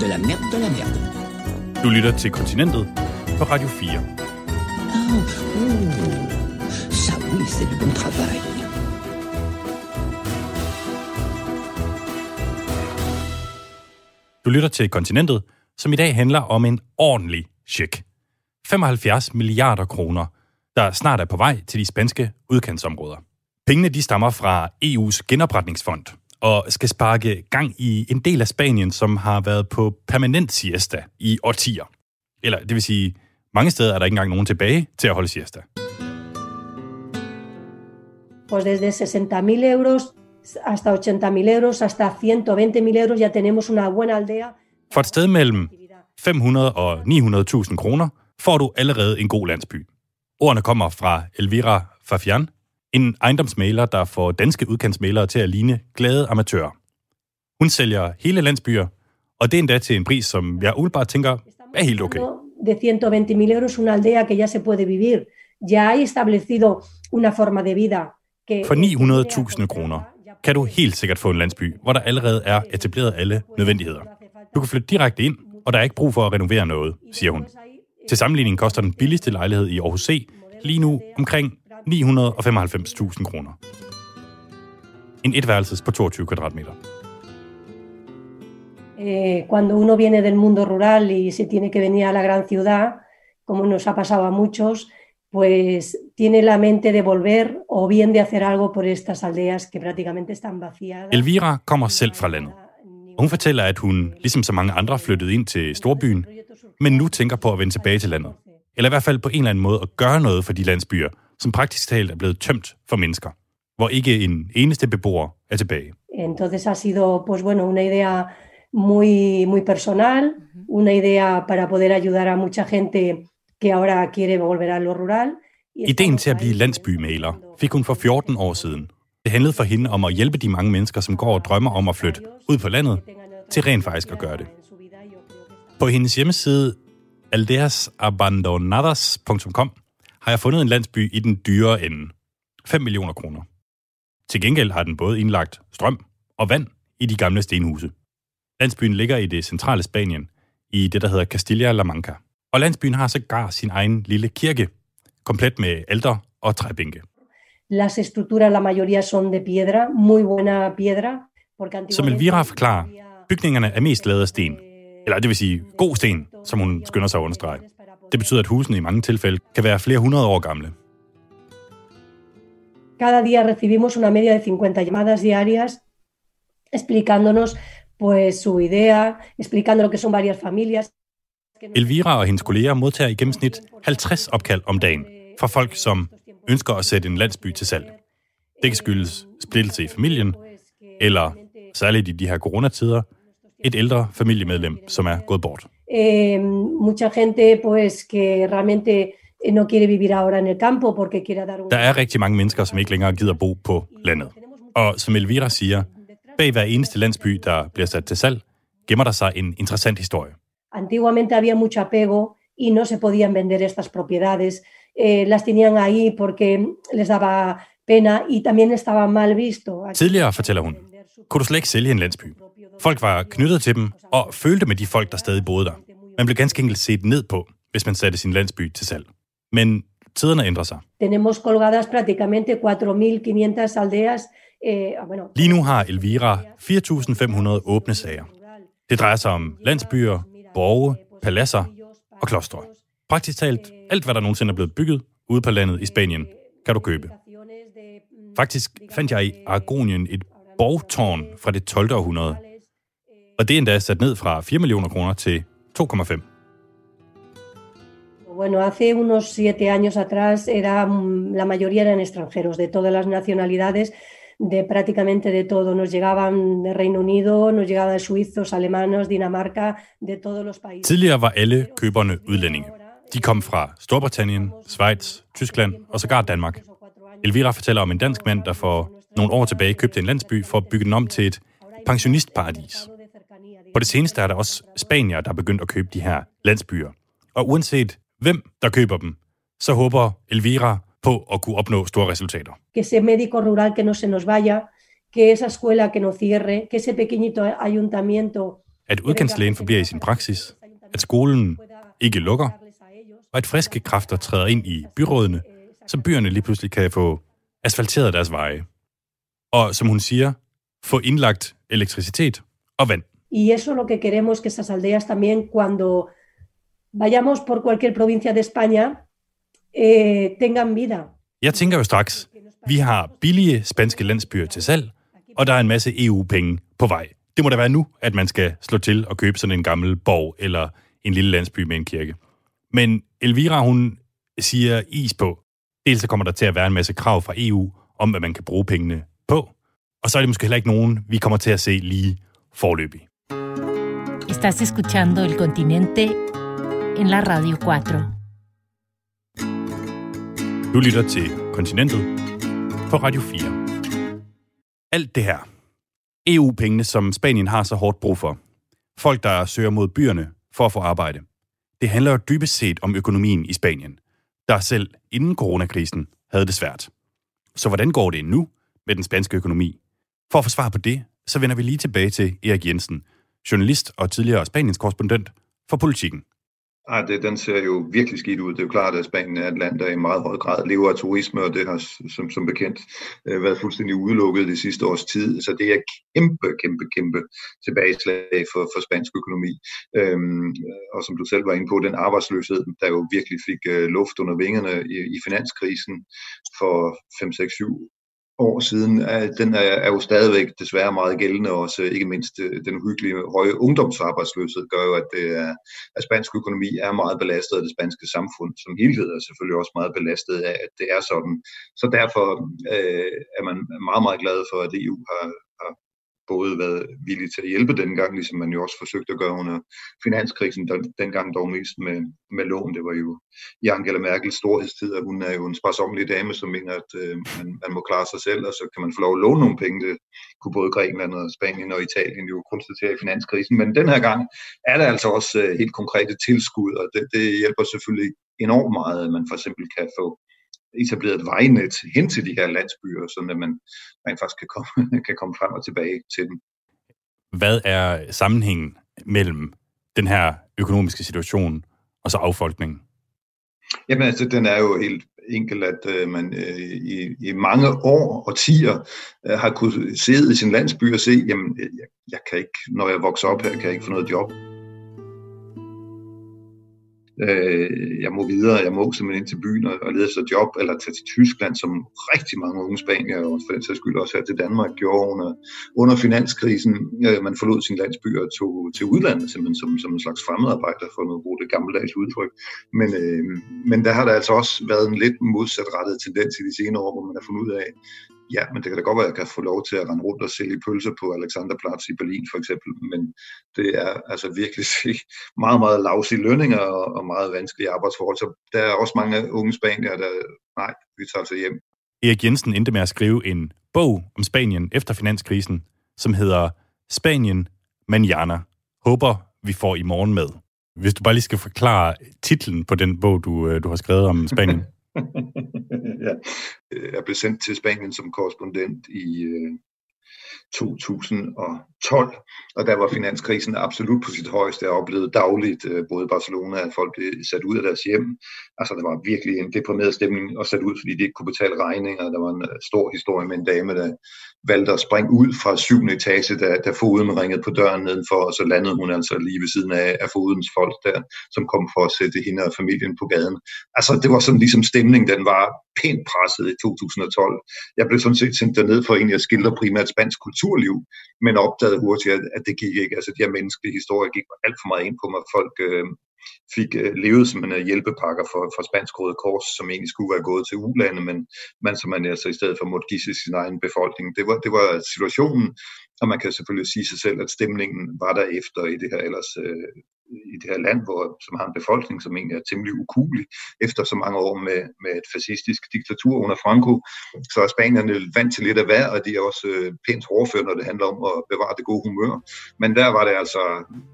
S5: de la merde, de la merde.
S1: Du lytter til Kontinentet på Radio 4.
S5: Oh, oh, ça oui, c'est du bon travail.
S1: Du lytter til Kontinentet, som i dag handler om en ordentlig check. 75 milliarder kroner, der snart er på vej til de spanske udkantsområder. Pengene de stammer fra EU's genopretningsfond og skal sparke gang i en del af Spanien, som har været på permanent siesta i årtier. Eller det vil sige, mange steder er der ikke engang nogen tilbage til at holde siesta.
S12: Pues desde 60.000 euros hasta 80.000 euros, hasta 120.000 euros, ya tenemos una buena aldea.
S1: For et sted mellem 500 og 900.000 kroner får du allerede en god landsby. Ordene kommer fra Elvira Fafian, en ejendomsmaler, der får danske udkantsmalere til at ligne glade amatører. Hun sælger hele landsbyer, og det er endda til en pris, som jeg umiddelbart tænker er helt okay.
S12: De 120.000 euros, una aldea que ya se puede vivir. Ya hay establecido una forma de vida.
S1: For 900.000 kroner kan du helt sikkert få en landsby, hvor der allerede er etableret alle nødvendigheder. Du kan flytte direkte ind, og der er ikke brug for at renovere noget, siger hun. Til sammenligning koster den billigste lejlighed i Aarhus C lige nu omkring 995.000 kroner. En etværelses på 22 kvadratmeter.
S12: eh, cuando uno viene del mundo rural y se tiene que venir a la gran ciudad, como nos ha pasado a muchos, pues tiene la mente de volver o bien de hacer algo por estas aldeas que prácticamente están vaciadas.
S1: Elvira kommer selv fra landet. Og hun fortæller, at hun, ligesom så mange andre, flyttede ind til storbyen, men nu tænker på at vende tilbage til landet. Eller i hvert fald på en eller anden måde at gøre noget for de landsbyer, som praktisk talt er blevet tømt for mennesker, hvor ikke en eneste beboer er tilbage.
S12: Entonces ha sido, pues bueno, una idea muy, muy personal, una idea para poder ayudar a mucha gente que ahora quiere volver a lo rural.
S1: Ideen til at blive landsbymaler fik hun for 14 år siden. Det handlede for hende om at hjælpe de mange mennesker, som går og drømmer om at flytte ud på landet, til rent faktisk at gøre det. På hendes hjemmeside aldeasabandonadas.com har jeg fundet en landsby i den dyre ende. 5 millioner kroner. Til gengæld har den både indlagt strøm og vand i de gamle stenhuse. Landsbyen ligger i det centrale Spanien, i det, der hedder Castilla-La Manca. Og landsbyen har sågar sin egen lille kirke, komplet med alter og træbænke.
S12: Las estructuras, la mayoría son de piedra, muy buena piedra. Porque
S1: Som Elvira forklarer, bygningerne er mest lavet af sten. Eller det vil sige god sten, som hun skynder sig at understrege. Det betyder, at husene i mange tilfælde kan være flere hundrede år gamle.
S12: Cada día recibimos una media de 50 llamadas diarias explicándonos pues su idea, explicando lo que son varias familias.
S1: Elvira og hendes kolleger modtager i gennemsnit 50 opkald om dagen fra folk, som ønsker at sætte en landsby til salg. Det kan skyldes splittelse i familien, eller særligt i de her coronatider, et ældre familiemedlem, som er gået bort.
S12: Eh, mucha gente pues que realmente no quiere vivir ahora en el campo porque quiere dar un...
S1: Der er rigtig mange mennesker, som ikke længere gider bo på landet. Og som Elvira siger, bag hver eneste landsby, der bliver sat til salg, gemmer der sig en interessant historie.
S12: Antiguamente había mucho apego y no se podían vender estas propiedades. Eh, las tenían ahí porque les daba pena y también estaba mal visto.
S1: Tidligere, fortæller hun, kunne du slet ikke sælge en landsby. Folk var knyttet til dem og følte med de folk, der stadig boede der. Man blev ganske enkelt set ned på, hvis man satte sin landsby til salg. Men tiderne ændrer sig.
S12: Tenemos colgadas prácticamente 4.500 aldeas. Eh, bueno,
S1: Lige nu har Elvira 4.500 åbne sager. Det drejer sig om landsbyer, borge, paladser og klostre. Praktisk talt alt, hvad der nogensinde er blevet bygget ude på landet i Spanien, kan du købe. Faktisk fandt jeg i Aragonien et borgtårn fra det 12. århundrede. Og det er endda sat ned fra 4 millioner kroner til 2,5.
S12: Bueno, hace unos siete años atrás era, mm, la mayoría eran extranjeros de todas las nacionalidades, de prácticamente de todo. Nos llegaban de Reino Unido, nos llegaban de suizos, alemanos, Dinamarca, de todos los países.
S1: Tidligere var alle køberne udlændinge. De kom fra Storbritannien, Schweiz, Tyskland og sågar Danmark. Elvira fortæller om en dansk mand, der for nogle år tilbage købte en landsby for at bygge den om til et pensionistparadis. På det seneste er der også spanier, der er begyndt at købe de her landsbyer. Og uanset hvem der køber dem, så håber Elvira på at kunne opnå store resultater.
S12: Que ese médico rural que no se nos vaya, que esa escuela que no cierre, que ese pequeñito ayuntamiento
S1: At udkantslægen forbliver i sin praksis, at skolen ikke lukker, og at friske kræfter træder ind i byrådene, så byerne lige pludselig kan få asfalteret deres veje. Og som hun siger, få indlagt elektricitet og vand.
S12: Y eso es lo que queremos que esas aldeas también, cuando vayamos por cualquier provincia de España, eh, tengan vida.
S1: Jeg tænker jo straks, vi har billige spanske landsbyer til salg, og der er en masse EU-penge på vej. Det må da være nu, at man skal slå til og købe sådan en gammel borg eller en lille landsby med en kirke. Men Elvira, hun siger is på. Dels så kommer der til at være en masse krav fra EU om, hvad man kan bruge pengene på. Og så er det måske heller ikke nogen, vi kommer til at se lige forløbig.
S7: Estás escuchando El Continente en la Radio 4.
S1: Du lytter til Kontinentet på Radio 4. Alt det her. EU-pengene, som Spanien har så hårdt brug for. Folk, der søger mod byerne for at få arbejde. Det handler jo dybest set om økonomien i Spanien, der selv inden coronakrisen havde det svært. Så hvordan går det nu med den spanske økonomi? For at få svar på det, så vender vi lige tilbage til Erik Jensen, journalist og tidligere Spaniens korrespondent for politikken.
S6: Ej, ah, det, den ser jo virkelig skidt ud. Det er jo klart, at Spanien er et land, der i meget høj grad lever af turisme, og det har som, som bekendt øh, været fuldstændig udelukket de sidste års tid. Så det er kæmpe, kæmpe, kæmpe tilbageslag for, for spansk økonomi. Øhm, og som du selv var inde på, den arbejdsløshed, der jo virkelig fik øh, luft under vingerne i, i finanskrisen for 5, 6, 7 år siden, den er, er jo stadigvæk desværre meget gældende, og også ikke mindst øh, den uhyggelige høje ungdomsarbejdsløshed gør jo, at, øh, det er, at spansk økonomi er meget belastet og det spanske samfund som helhed, er selvfølgelig også meget belastet af, at det er sådan. Så derfor øh, er man meget, meget glad for, at EU har, har både været villige til at hjælpe dengang, ligesom man jo også forsøgte at gøre under finanskrisen, den, dengang dog mest med, med lån. Det var jo i Angela Merkels storhedstid, at hun er jo en sparsomlig dame, som mener, at øh, man, man må klare sig selv, og så kan man få lov at låne nogle penge. Det kunne både Grækenland og Spanien og Italien jo konstatere i finanskrisen. Men den her gang er der altså også øh, helt konkrete tilskud, og det, det hjælper selvfølgelig enormt meget, at man for eksempel kan få etableret et vejnet hen til de her landsbyer, så at man rent faktisk kan komme, kan komme frem og tilbage til dem.
S1: Hvad er sammenhængen mellem den her økonomiske situation og så affolkningen?
S6: Jamen altså, den er jo helt enkelt, at øh, man øh, i, i mange år og tiger øh, har kunne sidde i sin landsby og se, jamen jeg, jeg kan ikke, når jeg vokser op her, kan jeg ikke få noget job øh, jeg må videre, jeg må simpelthen ind til byen og, og lede efter job, eller tage til Tyskland, som rigtig mange unge spanier, og for den sags skyld også her til Danmark, gjorde under, under finanskrisen. Øh, man forlod sin landsby og tog til udlandet, simpelthen som, som en slags fremmedarbejder, for at bruge det gammeldags udtryk. Men, øh, men der har der altså også været en lidt modsatrettet tendens i de senere år, hvor man har fundet ud af, ja, men det kan da godt være, at jeg kan få lov til at rende rundt og sælge pølser på Alexanderplatz i Berlin for eksempel, men det er altså virkelig meget, meget lavsige lønninger og, og meget vanskelige arbejdsforhold. Så der er også mange unge spanier, der, nej, vi tager altså hjem.
S1: Erik Jensen endte med at skrive en bog om Spanien efter finanskrisen, som hedder Spanien Manjana. Håber, vi får i morgen med. Hvis du bare lige skal forklare titlen på den bog, du, øh, du har skrevet om Spanien.
S6: ja. Øh, Jeg blev sendt til Spanien som korrespondent i, øh, 2000 og der var finanskrisen absolut på sit højeste. Jeg oplevede dagligt øh, både Barcelona, at folk blev sat ud af deres hjem. Altså, der var virkelig en deprimeret stemning og sat ud, fordi de ikke kunne betale regninger. Der var en øh, stor historie med en dame, der valgte at springe ud fra syvende etage, da, da foden ringede på døren nedenfor, og så landede hun altså lige ved siden af, af fodens folk der, som kom for at sætte hende og familien på gaden. Altså, det var sådan ligesom stemning, den var pænt presset i 2012. Jeg blev sådan set sendt derned for egentlig at skildre primært spansk kulturliv, men opdagede hurtigt, at, at det gik ikke. Altså, de her menneskelige historier gik alt for meget ind på mig. Folk øh, fik øh, levet som en øh, hjælpepakker for, for Spansk Røde Kors, som egentlig skulle være gået til ulande, men, men som man altså i stedet for måtte give sin egen befolkning. Det var, det var situationen, og man kan selvfølgelig sige sig selv, at stemningen var der efter i det her ellers øh, i det her land, hvor, som har en befolkning, som egentlig er temmelig ukulig efter så mange år med, med et fascistisk diktatur under Franco. Så er spanierne vant til lidt af hver, og de er også øh, pænt hårdføre, når det handler om at bevare det gode humør. Men der var det altså,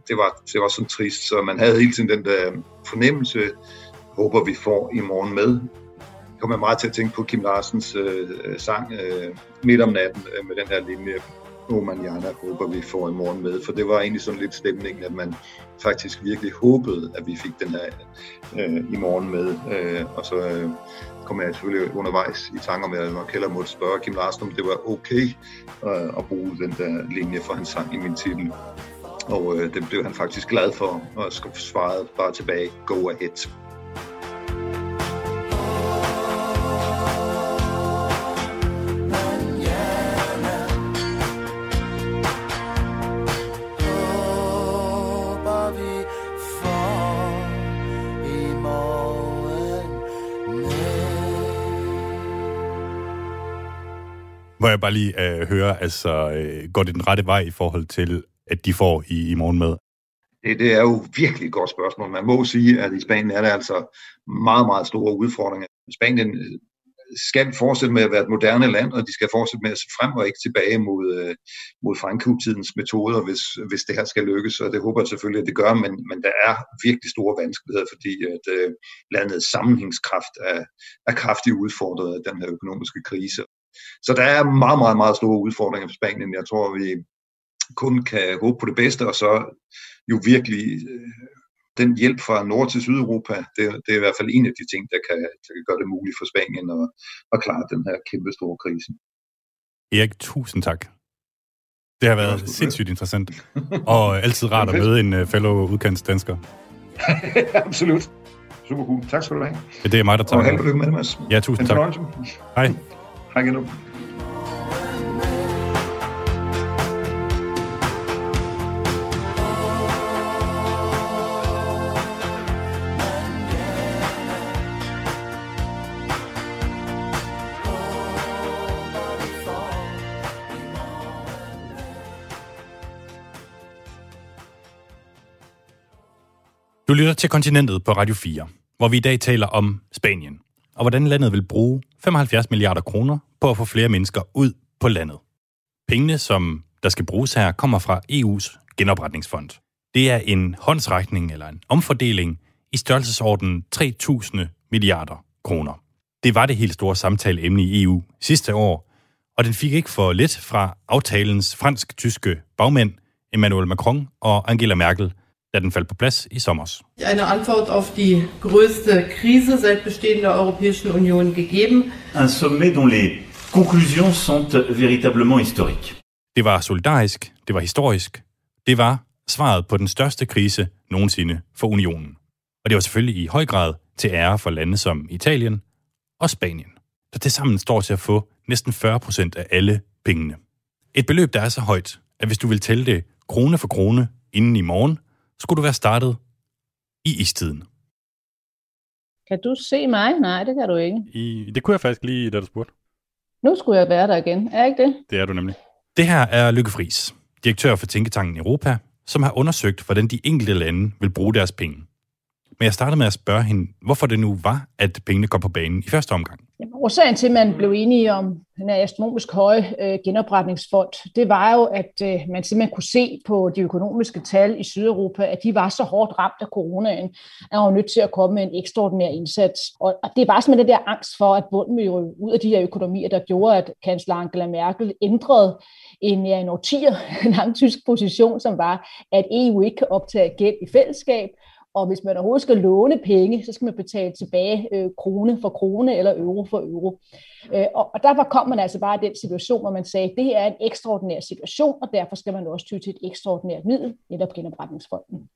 S6: det var, det var sådan trist, så man havde hele tiden den der fornemmelse, håber vi får i morgen med. Jeg kommer meget til at tænke på Kim Larsens øh, øh sang øh, midt om natten øh, med den her linje Oh håber vi får i morgen med, for det var egentlig sådan lidt stemningen, at man faktisk virkelig håbede, at vi fik den her øh, i morgen med. Øh, og så øh, kom jeg selvfølgelig undervejs i tanker med, at jeg nok måtte spørge Kim Larsen, om det var okay øh, at bruge den der linje for hans sang i min titel. Og øh, det blev han faktisk glad for, og svarede bare tilbage, go ahead.
S1: Hvor jeg bare lige øh, hører, altså, øh, går det den rette vej i forhold til, at de får i, i morgen med?
S6: Det, det er jo virkelig et godt spørgsmål. Man må sige, at i Spanien er der altså meget, meget store udfordringer. Spanien øh, skal fortsætte med at være et moderne land, og de skal fortsætte med at se frem og ikke tilbage mod, øh, mod Franco-tidens metoder, hvis, hvis det her skal lykkes, og det håber jeg selvfølgelig, at det gør, men, men der er virkelig store vanskeligheder, fordi at øh, landets sammenhængskraft er, er kraftigt udfordret af den her økonomiske krise. Så der er meget, meget, meget store udfordringer for Spanien. Jeg tror, vi kun kan håbe på det bedste, og så jo virkelig øh, den hjælp fra Nord til Sydeuropa, det, det er i hvert fald en af de ting, der kan, der kan gøre det muligt for Spanien at, at klare den her kæmpe store krise.
S1: Erik, tusind tak. Det har været sindssygt interessant, og altid rart at møde en uh, fellow udkantsdansker.
S6: Absolut. Super cool. Tak skal du have.
S1: Ja, det er mig, der tager.
S6: Og held og lykke med det, Mads.
S1: Ja, tusind tak. Hej.
S6: Hej igen.
S1: Du lytter til Kontinentet på Radio 4, hvor vi i dag taler om Spanien, og hvordan landet vil bruge 75 milliarder kroner på at få flere mennesker ud på landet. Pengene, som der skal bruges her, kommer fra EU's genopretningsfond. Det er en håndsrækning eller en omfordeling i størrelsesordenen 3.000 milliarder kroner. Det var det helt store samtaleemne i EU sidste år, og den fik ikke for lidt fra aftalens fransk-tyske bagmænd Emmanuel Macron og Angela Merkel – da den faldt på plads i sommer.
S13: Eine Antwort auf die größte Krise seit Bestehen der Europäischen Union gegeben.
S14: Un sommet dont les conclusions sont véritablement historiques.
S1: Det var solidarisk, det var historisk, det var svaret på den største krise nogensinde for unionen. Og det var selvfølgelig i høj grad til ære for lande som Italien og Spanien, der til sammen står til at få næsten 40 procent af alle pengene. Et beløb, der er så højt, at hvis du vil tælle det krone for krone inden i morgen, skulle du være startet i istiden.
S15: Kan du se mig? Nej, det kan du ikke.
S1: I, det kunne jeg faktisk lige, da du spurgte.
S15: Nu skulle jeg være der igen. Er ikke det?
S1: Det er du nemlig. Det her er Lykke Friis, direktør for Tænketanken Europa, som har undersøgt, hvordan de enkelte lande vil bruge deres penge. Men jeg startede med at spørge hende, hvorfor det nu var, at pengene kom på banen i første omgang.
S15: Jamen, årsagen til, at man blev enige om den her astronomisk høje øh, genopretningsfond, det var jo, at øh, man simpelthen kunne se på de økonomiske tal i Sydeuropa, at de var så hårdt ramt af coronaen, at man var nødt til at komme med en ekstraordinær indsats. Og, og det var simpelthen den der angst for, at bunden ville ud af de her økonomier, der gjorde, at kansler Angela Merkel ændrede en, ja, en årtier lang tysk position, som var, at EU ikke kan optage gæld i fællesskab, og hvis man overhovedet skal låne penge, så skal man betale tilbage øh, krone for krone eller euro for euro. Øh, og, og derfor kom man altså bare i den situation, hvor man sagde, at det her er en ekstraordinær situation, og derfor skal man også ty til et ekstraordinært middel, netop genopretningsfonden.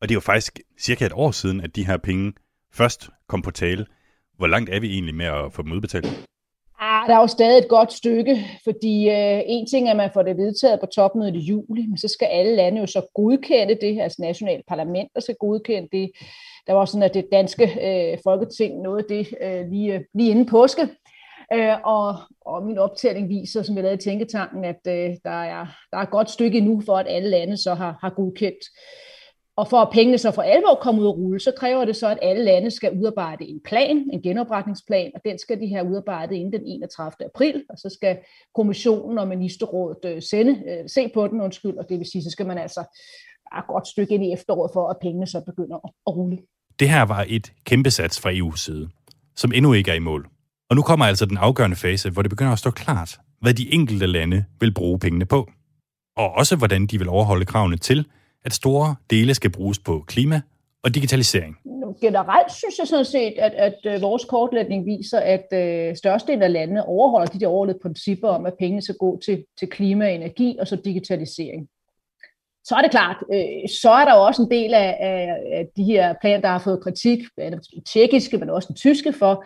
S1: Og det er jo faktisk cirka et år siden, at de her penge først kom på tale. Hvor langt er vi egentlig med at få dem udbetalt?
S15: Ah, der er jo stadig et godt stykke, fordi øh, en ting er, at man får det vedtaget på topmødet i juli, men så skal alle lande jo så godkende det, altså nationale parlamenter skal godkende det. Der var sådan, at det danske øh, folketing nåede det øh, lige, øh, lige inden påske, øh, og, og min optælling viser, som jeg lavede i Tænketanken, at øh, der, er, der er et godt stykke endnu for, at alle lande så har, har godkendt og for at pengene så for alvor kommer ud at rulle, så kræver det så, at alle lande skal udarbejde en plan, en genopretningsplan, og den skal de have udarbejdet inden den 31. april, og så skal kommissionen og ministerrådet øh, sende, øh, se på den, undskyld, og det vil sige, så skal man altså et godt stykke ind i efteråret for, at pengene så begynder at rulle.
S1: Det her var et kæmpe sats fra EU's side, som endnu ikke er i mål. Og nu kommer altså den afgørende fase, hvor det begynder at stå klart, hvad de enkelte lande vil bruge pengene på. Og også hvordan de vil overholde kravene til, at store dele skal bruges på klima og digitalisering.
S15: Generelt synes jeg sådan set, at, at øh, vores kortlægning viser, at øh, størstedelen af landene overholder de der overordnede principper om, at pengene skal gå til, til klima og energi og så digitalisering så er det klart, øh, så er der jo også en del af, af, af de her planer, der har fået kritik, den tjekkiske, men også den tyske, for,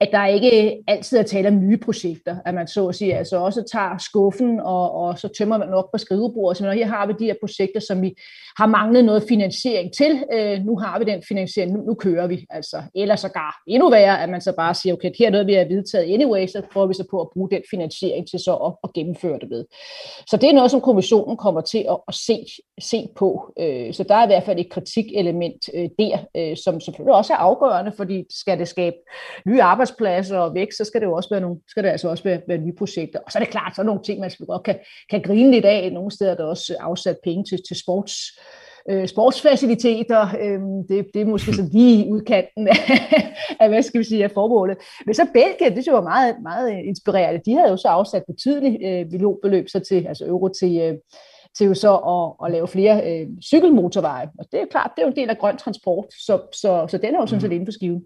S15: at der ikke altid er tale om nye projekter, at man så at sige, altså også tager skuffen, og, og så tømmer man op på skrivebordet, så her har vi de her projekter, som vi har manglet noget finansiering til, øh, nu har vi den finansiering, nu, nu kører vi, altså, eller sågar endnu værre, at man så bare siger, okay, her er noget, vi har vedtaget anyway, så prøver vi så på at bruge den finansiering til så at, at gennemføre det ved. Så det er noget, som kommissionen kommer til at, at se se på. Øh, så der er i hvert fald et kritikelement øh, der, øh, som selvfølgelig også er afgørende, fordi skal det skabe nye arbejdspladser og vækst, så skal det jo også være nogle, skal det altså også være, være nye projekter. Og så er det klart, så er nogle ting, man godt kan, kan grine lidt af. Nogle steder er der også afsat penge til, til sports øh, sportsfaciliteter. Øh, det, det er måske så lige udkanten af, af, hvad skal vi sige, af formålet. Men så Belgien, det synes jeg var meget, meget inspirerende. De havde jo så afsat betydeligt øh, millionbeløb så til, altså euro til, øh, til jo så at, at lave flere øh, cykelmotorveje. Og det er klart, det er jo en del af grøn transport, så, så, så den er jo sådan set mm. inden for skiven.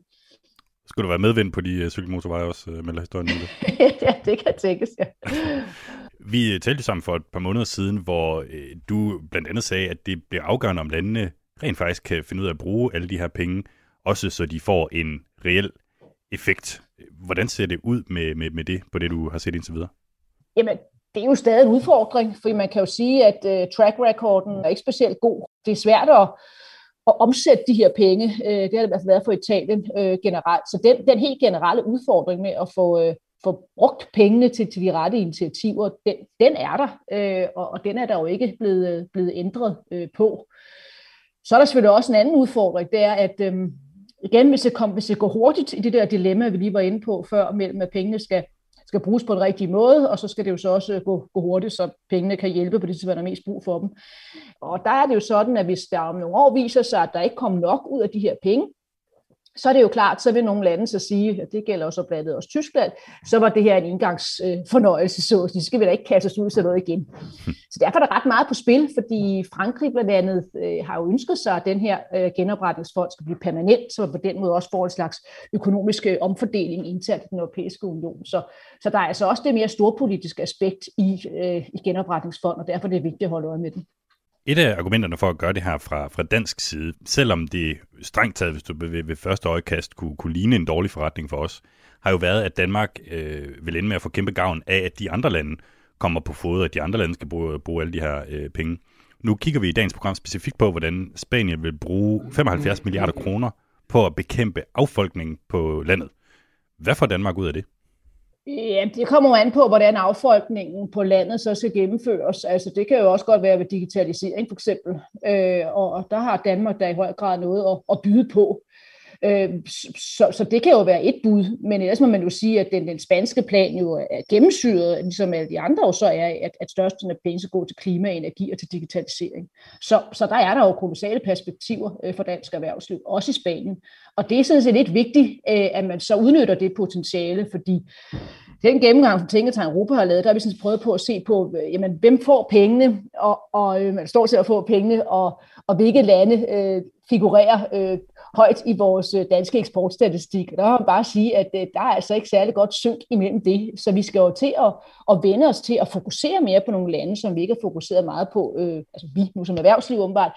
S1: Skulle du være medvind på de uh, cykelmotorveje også, uh, melder historien nu?
S15: ja, det kan tænkes, ja.
S1: Vi talte sammen for et par måneder siden, hvor uh, du blandt andet sagde, at det bliver afgørende, om landene rent faktisk kan finde ud af at bruge alle de her penge, også så de får en reel effekt. Hvordan ser det ud med, med, med det, på det du har set indtil videre?
S15: Jamen, det er jo stadig en udfordring, for man kan jo sige, at øh, track recorden er ikke specielt god. Det er svært at, at omsætte de her penge. Øh, det har det i hvert fald været for Italien øh, generelt. Så den, den helt generelle udfordring med at få, øh, få brugt pengene til, til de rette initiativer, den, den er der, øh, og, og den er der jo ikke blevet, øh, blevet ændret øh, på. Så er der selvfølgelig også en anden udfordring, det er, at øh, igen, hvis det, kom, hvis det går hurtigt i det der dilemma, vi lige var inde på før, mellem at pengene skal skal bruges på den rigtige måde, og så skal det jo så også øh, gå, gå hurtigt, så pengene kan hjælpe på det, som er mest brug for dem. Og der er det jo sådan, at hvis der om nogle år viser sig, at der ikke kommer nok ud af de her penge, så er det jo klart, så vil nogle lande så sige, og det gælder også blandt andet også Tyskland, så var det her en indgangsfornøjelse, øh, så de skal vi da ikke kaste os ud til noget igen. Så derfor er der ret meget på spil, fordi Frankrig blandt andet øh, har jo ønsket sig, at den her øh, genopretningsfond skal blive permanent, så på den måde også får en slags økonomisk øh, omfordeling internt i den europæiske union. Så, så der er altså også det mere storpolitiske aspekt i, øh, i genopretningsfonden, og derfor er det vigtigt at holde øje med den.
S1: Et af argumenterne for at gøre det her fra, fra dansk side, selvom det strengt taget, hvis du ved, ved første øjekast kunne, kunne ligne en dårlig forretning for os, har jo været, at Danmark øh, vil ende med at få kæmpe gavn af, at de andre lande kommer på fod, og at de andre lande skal bruge, bruge alle de her øh, penge. Nu kigger vi i dagens program specifikt på, hvordan Spanien vil bruge 75 milliarder kroner på at bekæmpe affolkningen på landet. Hvad får Danmark ud af det?
S15: Ja, det kommer jo an på, hvordan affolkningen på landet så skal gennemføres. Altså, det kan jo også godt være ved digitalisering, for eksempel. Øh, og der har Danmark der i høj grad noget at, at byde på. Øh, så, så det kan jo være et bud, men ellers må man jo sige, at den, den spanske plan jo er gennemsyret, ligesom alle de andre jo så er, at, at størsten af penge skal gå til klima, energi og til digitalisering. Så, så der er der jo kolossale perspektiver øh, for dansk erhvervsliv, også i Spanien. Og det er sådan set lidt vigtigt, øh, at man så udnytter det potentiale, fordi den gennemgang, som Tænketegn Europa har lavet, der har vi sådan prøvet på at se på, øh, jamen, hvem får pengene, og, og man står til at få pengene, og, og hvilke lande øh, figurerer øh, højt i vores øh, danske eksportstatistik. Og der må man bare sige, at øh, der er altså ikke særlig godt synk imellem det. Så vi skal jo til at, at vende os til at fokusere mere på nogle lande, som vi ikke har fokuseret meget på, øh, altså vi nu som erhvervsliv åbenbart,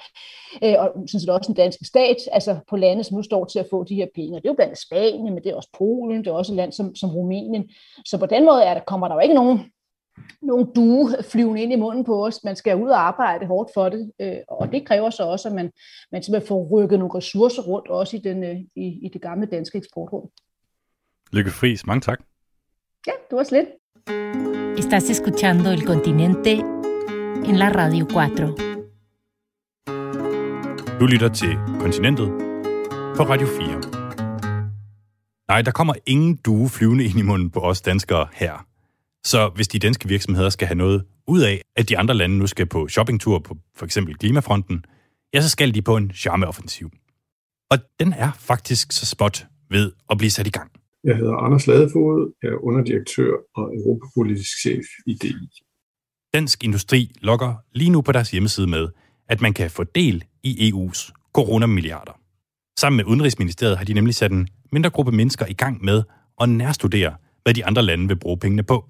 S15: øh, og sådan set også den danske stat, altså på lande, som nu står til at få de her penge. Og det er jo blandt Spanien, men det er også Polen, det er også et land som, som Rumænien. Så på den måde er der, kommer der jo ikke nogen nogle due flyvende ind i munden på os. Man skal ud og arbejde hårdt for det, øh, og det kræver så også, at man, man simpelthen får rykket nogle ressourcer rundt, også i, den, øh, i, i det gamle danske eksportråd.
S1: Lykke Friis, mange tak.
S15: Ja, det var slet.
S7: Estás escuchando El Continente en la Radio 4.
S1: Du lytter til Kontinentet på Radio 4. Nej, der kommer ingen due flyvende ind i munden på os danskere her. Så hvis de danske virksomheder skal have noget ud af, at de andre lande nu skal på shoppingtur på for eksempel klimafronten, ja, så skal de på en charmeoffensiv. Og den er faktisk så spot ved at blive sat i gang.
S16: Jeg hedder Anders Ladefod, jeg er underdirektør og europapolitisk chef i DI.
S1: Dansk Industri logger lige nu på deres hjemmeside med, at man kan få del i EU's coronamilliarder. Sammen med Udenrigsministeriet har de nemlig sat en mindre gruppe mennesker i gang med at nærstudere, hvad de andre lande vil bruge pengene på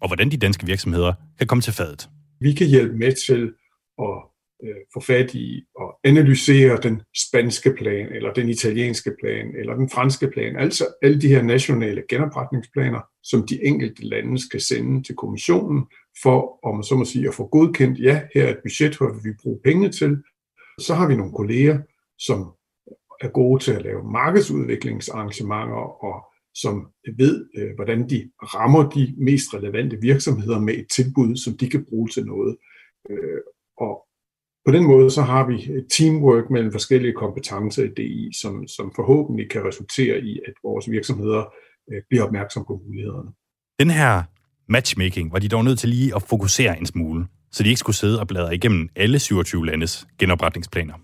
S1: og hvordan de danske virksomheder kan komme til fadet.
S16: Vi kan hjælpe med til at øh, få fat i og analysere den spanske plan, eller den italienske plan, eller den franske plan, altså alle de her nationale genopretningsplaner, som de enkelte lande skal sende til kommissionen, for om så må sige at få godkendt, ja, her er et budget, hvor vi bruger penge til. Så har vi nogle kolleger, som er gode til at lave markedsudviklingsarrangementer og som ved, øh, hvordan de rammer de mest relevante virksomheder med et tilbud, som de kan bruge til noget. Øh, og på den måde så har vi teamwork mellem forskellige kompetencer i DI, som, som forhåbentlig kan resultere i, at vores virksomheder øh, bliver opmærksom på mulighederne.
S1: Den her matchmaking var de dog nødt til lige at fokusere en smule, så de ikke skulle sidde og bladre igennem alle 27 landes genopretningsplaner.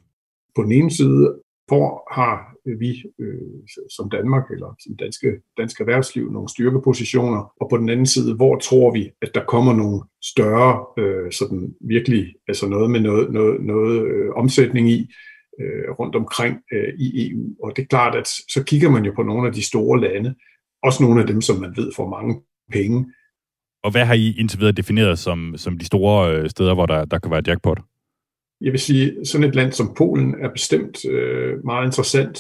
S16: På den ene side hvor har øh, vi øh, som Danmark eller som danske, danske erhvervsliv nogle styrkepositioner, og på den anden side, hvor tror vi, at der kommer nogle større, øh, sådan virkelig, altså noget med noget, noget, noget øh, omsætning i, øh, rundt omkring øh, i EU. Og det er klart, at så kigger man jo på nogle af de store lande, også nogle af dem, som man ved får mange penge.
S1: Og hvad har I indtil videre defineret som, som de store øh, steder, hvor der, der kan være jackpot?
S16: Jeg vil sige, sådan et land som Polen er bestemt øh, meget interessant.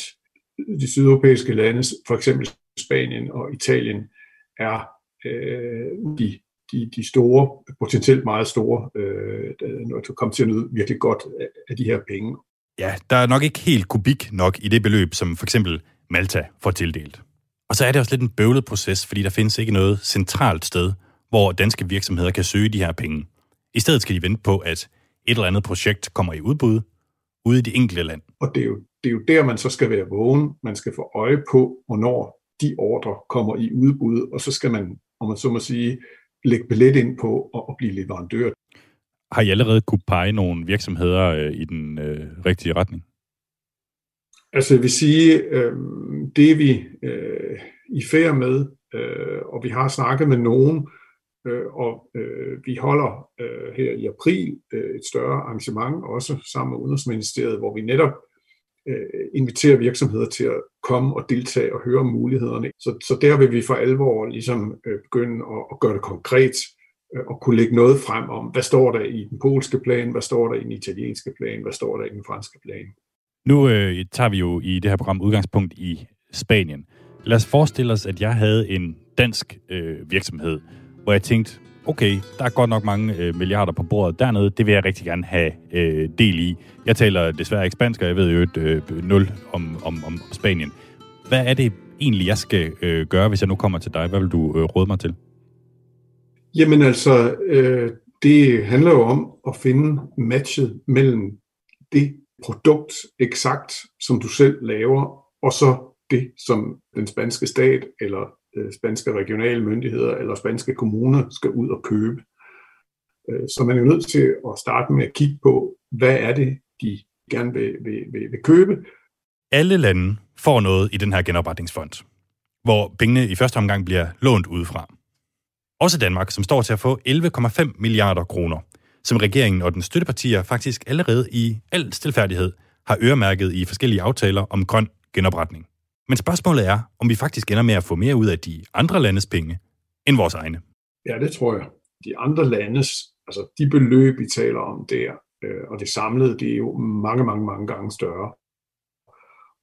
S16: De sydeuropæiske lande, for eksempel Spanien og Italien, er øh, de, de, de store, potentielt meget store, øh, når du kommer til at nyde virkelig godt af, de her penge.
S1: Ja, der er nok ikke helt kubik nok i det beløb, som for eksempel Malta får tildelt. Og så er det også lidt en bøvlet proces, fordi der findes ikke noget centralt sted, hvor danske virksomheder kan søge de her penge. I stedet skal de vente på, at eller andet projekt kommer i udbud ude i det enkelte land.
S16: Og det er, jo, det er jo der, man så skal være vågen. Man skal få øje på, hvornår de ordre kommer i udbud, og så skal man, om man så må sige, lægge billet ind på at, blive leverandør.
S1: Har I allerede kunne pege nogle virksomheder øh, i den øh, rigtige retning?
S16: Altså jeg vil sige, øh, det er vi øh, i færd med, øh, og vi har snakket med nogen, øh, Øh, og øh, vi holder øh, her i april øh, et større arrangement, også sammen med Udenrigsministeriet, hvor vi netop øh, inviterer virksomheder til at komme og deltage og høre om mulighederne. Så, så der vil vi for alvor ligesom øh, begynde at, at gøre det konkret øh, og kunne lægge noget frem om, hvad står der i den polske plan, hvad står der i den italienske plan, hvad står der i den franske plan.
S1: Nu øh, tager vi jo i det her program udgangspunkt i Spanien. Lad os forestille os, at jeg havde en dansk øh, virksomhed, hvor jeg tænkte, okay, der er godt nok mange øh, milliarder på bordet dernede, det vil jeg rigtig gerne have øh, del i. Jeg taler desværre ikke spansk, og jeg ved jo et øh, nul om, om, om Spanien. Hvad er det, egentlig, jeg skal øh, gøre, hvis jeg nu kommer til dig? Hvad vil du øh, råde mig til?
S16: Jamen altså, øh, det handler jo om at finde matchet mellem det produkt eksakt, som du selv laver, og så det, som den spanske stat eller Øh, spanske regionale myndigheder eller spanske kommuner skal ud og købe. Øh, så man er nødt til at starte med at kigge på, hvad er det, de gerne vil, vil, vil, vil købe.
S1: Alle lande får noget i den her genopretningsfond, hvor pengene i første omgang bliver lånt udefra. Også Danmark, som står til at få 11,5 milliarder kroner, som regeringen og den støttepartier faktisk allerede i al stilfærdighed har øremærket i forskellige aftaler om grøn genopretning. Men spørgsmålet er, om vi faktisk ender med at få mere ud af de andre landes penge end vores egne.
S16: Ja, det tror jeg. De andre landes, altså de beløb, vi taler om der, øh, og det samlede, det er jo mange, mange, mange gange større.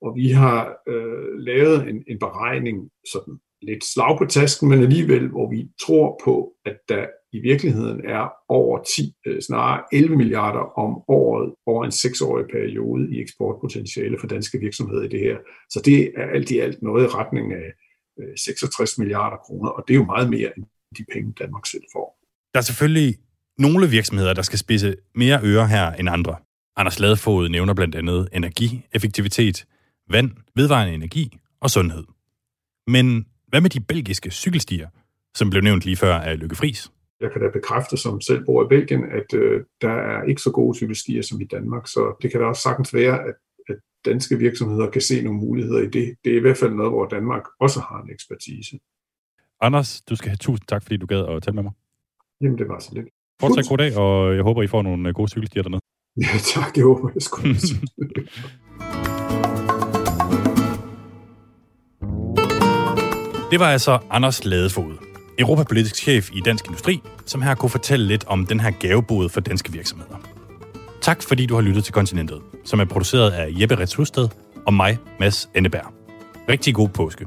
S16: Og vi har øh, lavet en, en beregning, sådan lidt slag på tasken, men alligevel, hvor vi tror på, at der i virkeligheden er over 10, øh, snarere 11 milliarder om året over en seksårig periode i eksportpotentiale for danske virksomheder i det her. Så det er alt i alt noget i retning af øh, 66 milliarder kroner, og det er jo meget mere end de penge, Danmark selv får.
S1: Der er selvfølgelig nogle virksomheder, der skal spise mere øre her end andre. Anders Ladefod nævner blandt andet energieffektivitet, vand, vedvarende energi og sundhed. Men hvad med de belgiske cykelstier, som blev nævnt lige før af Lykke Friis?
S16: Jeg kan da bekræfte, som selv bor i Belgien, at øh, der er ikke så gode cykelstier som i Danmark, så det kan da også sagtens være, at, at danske virksomheder kan se nogle muligheder i det. Det er i hvert fald noget, hvor Danmark også har en ekspertise.
S1: Anders, du skal have tusind tak, fordi du gad at tale med mig.
S16: Jamen, det var så lidt.
S1: Fortsat god dag, og jeg håber, I får nogle øh, gode cykelstier dernede.
S16: Ja, tak. Det håber jeg sgu.
S1: Det var altså Anders Ladefod, europapolitisk chef i Dansk Industri, som her kunne fortælle lidt om den her gavebod for danske virksomheder. Tak fordi du har lyttet til Kontinentet, som er produceret af Jeppe Rets og mig, Mads Enneberg. Rigtig god påske.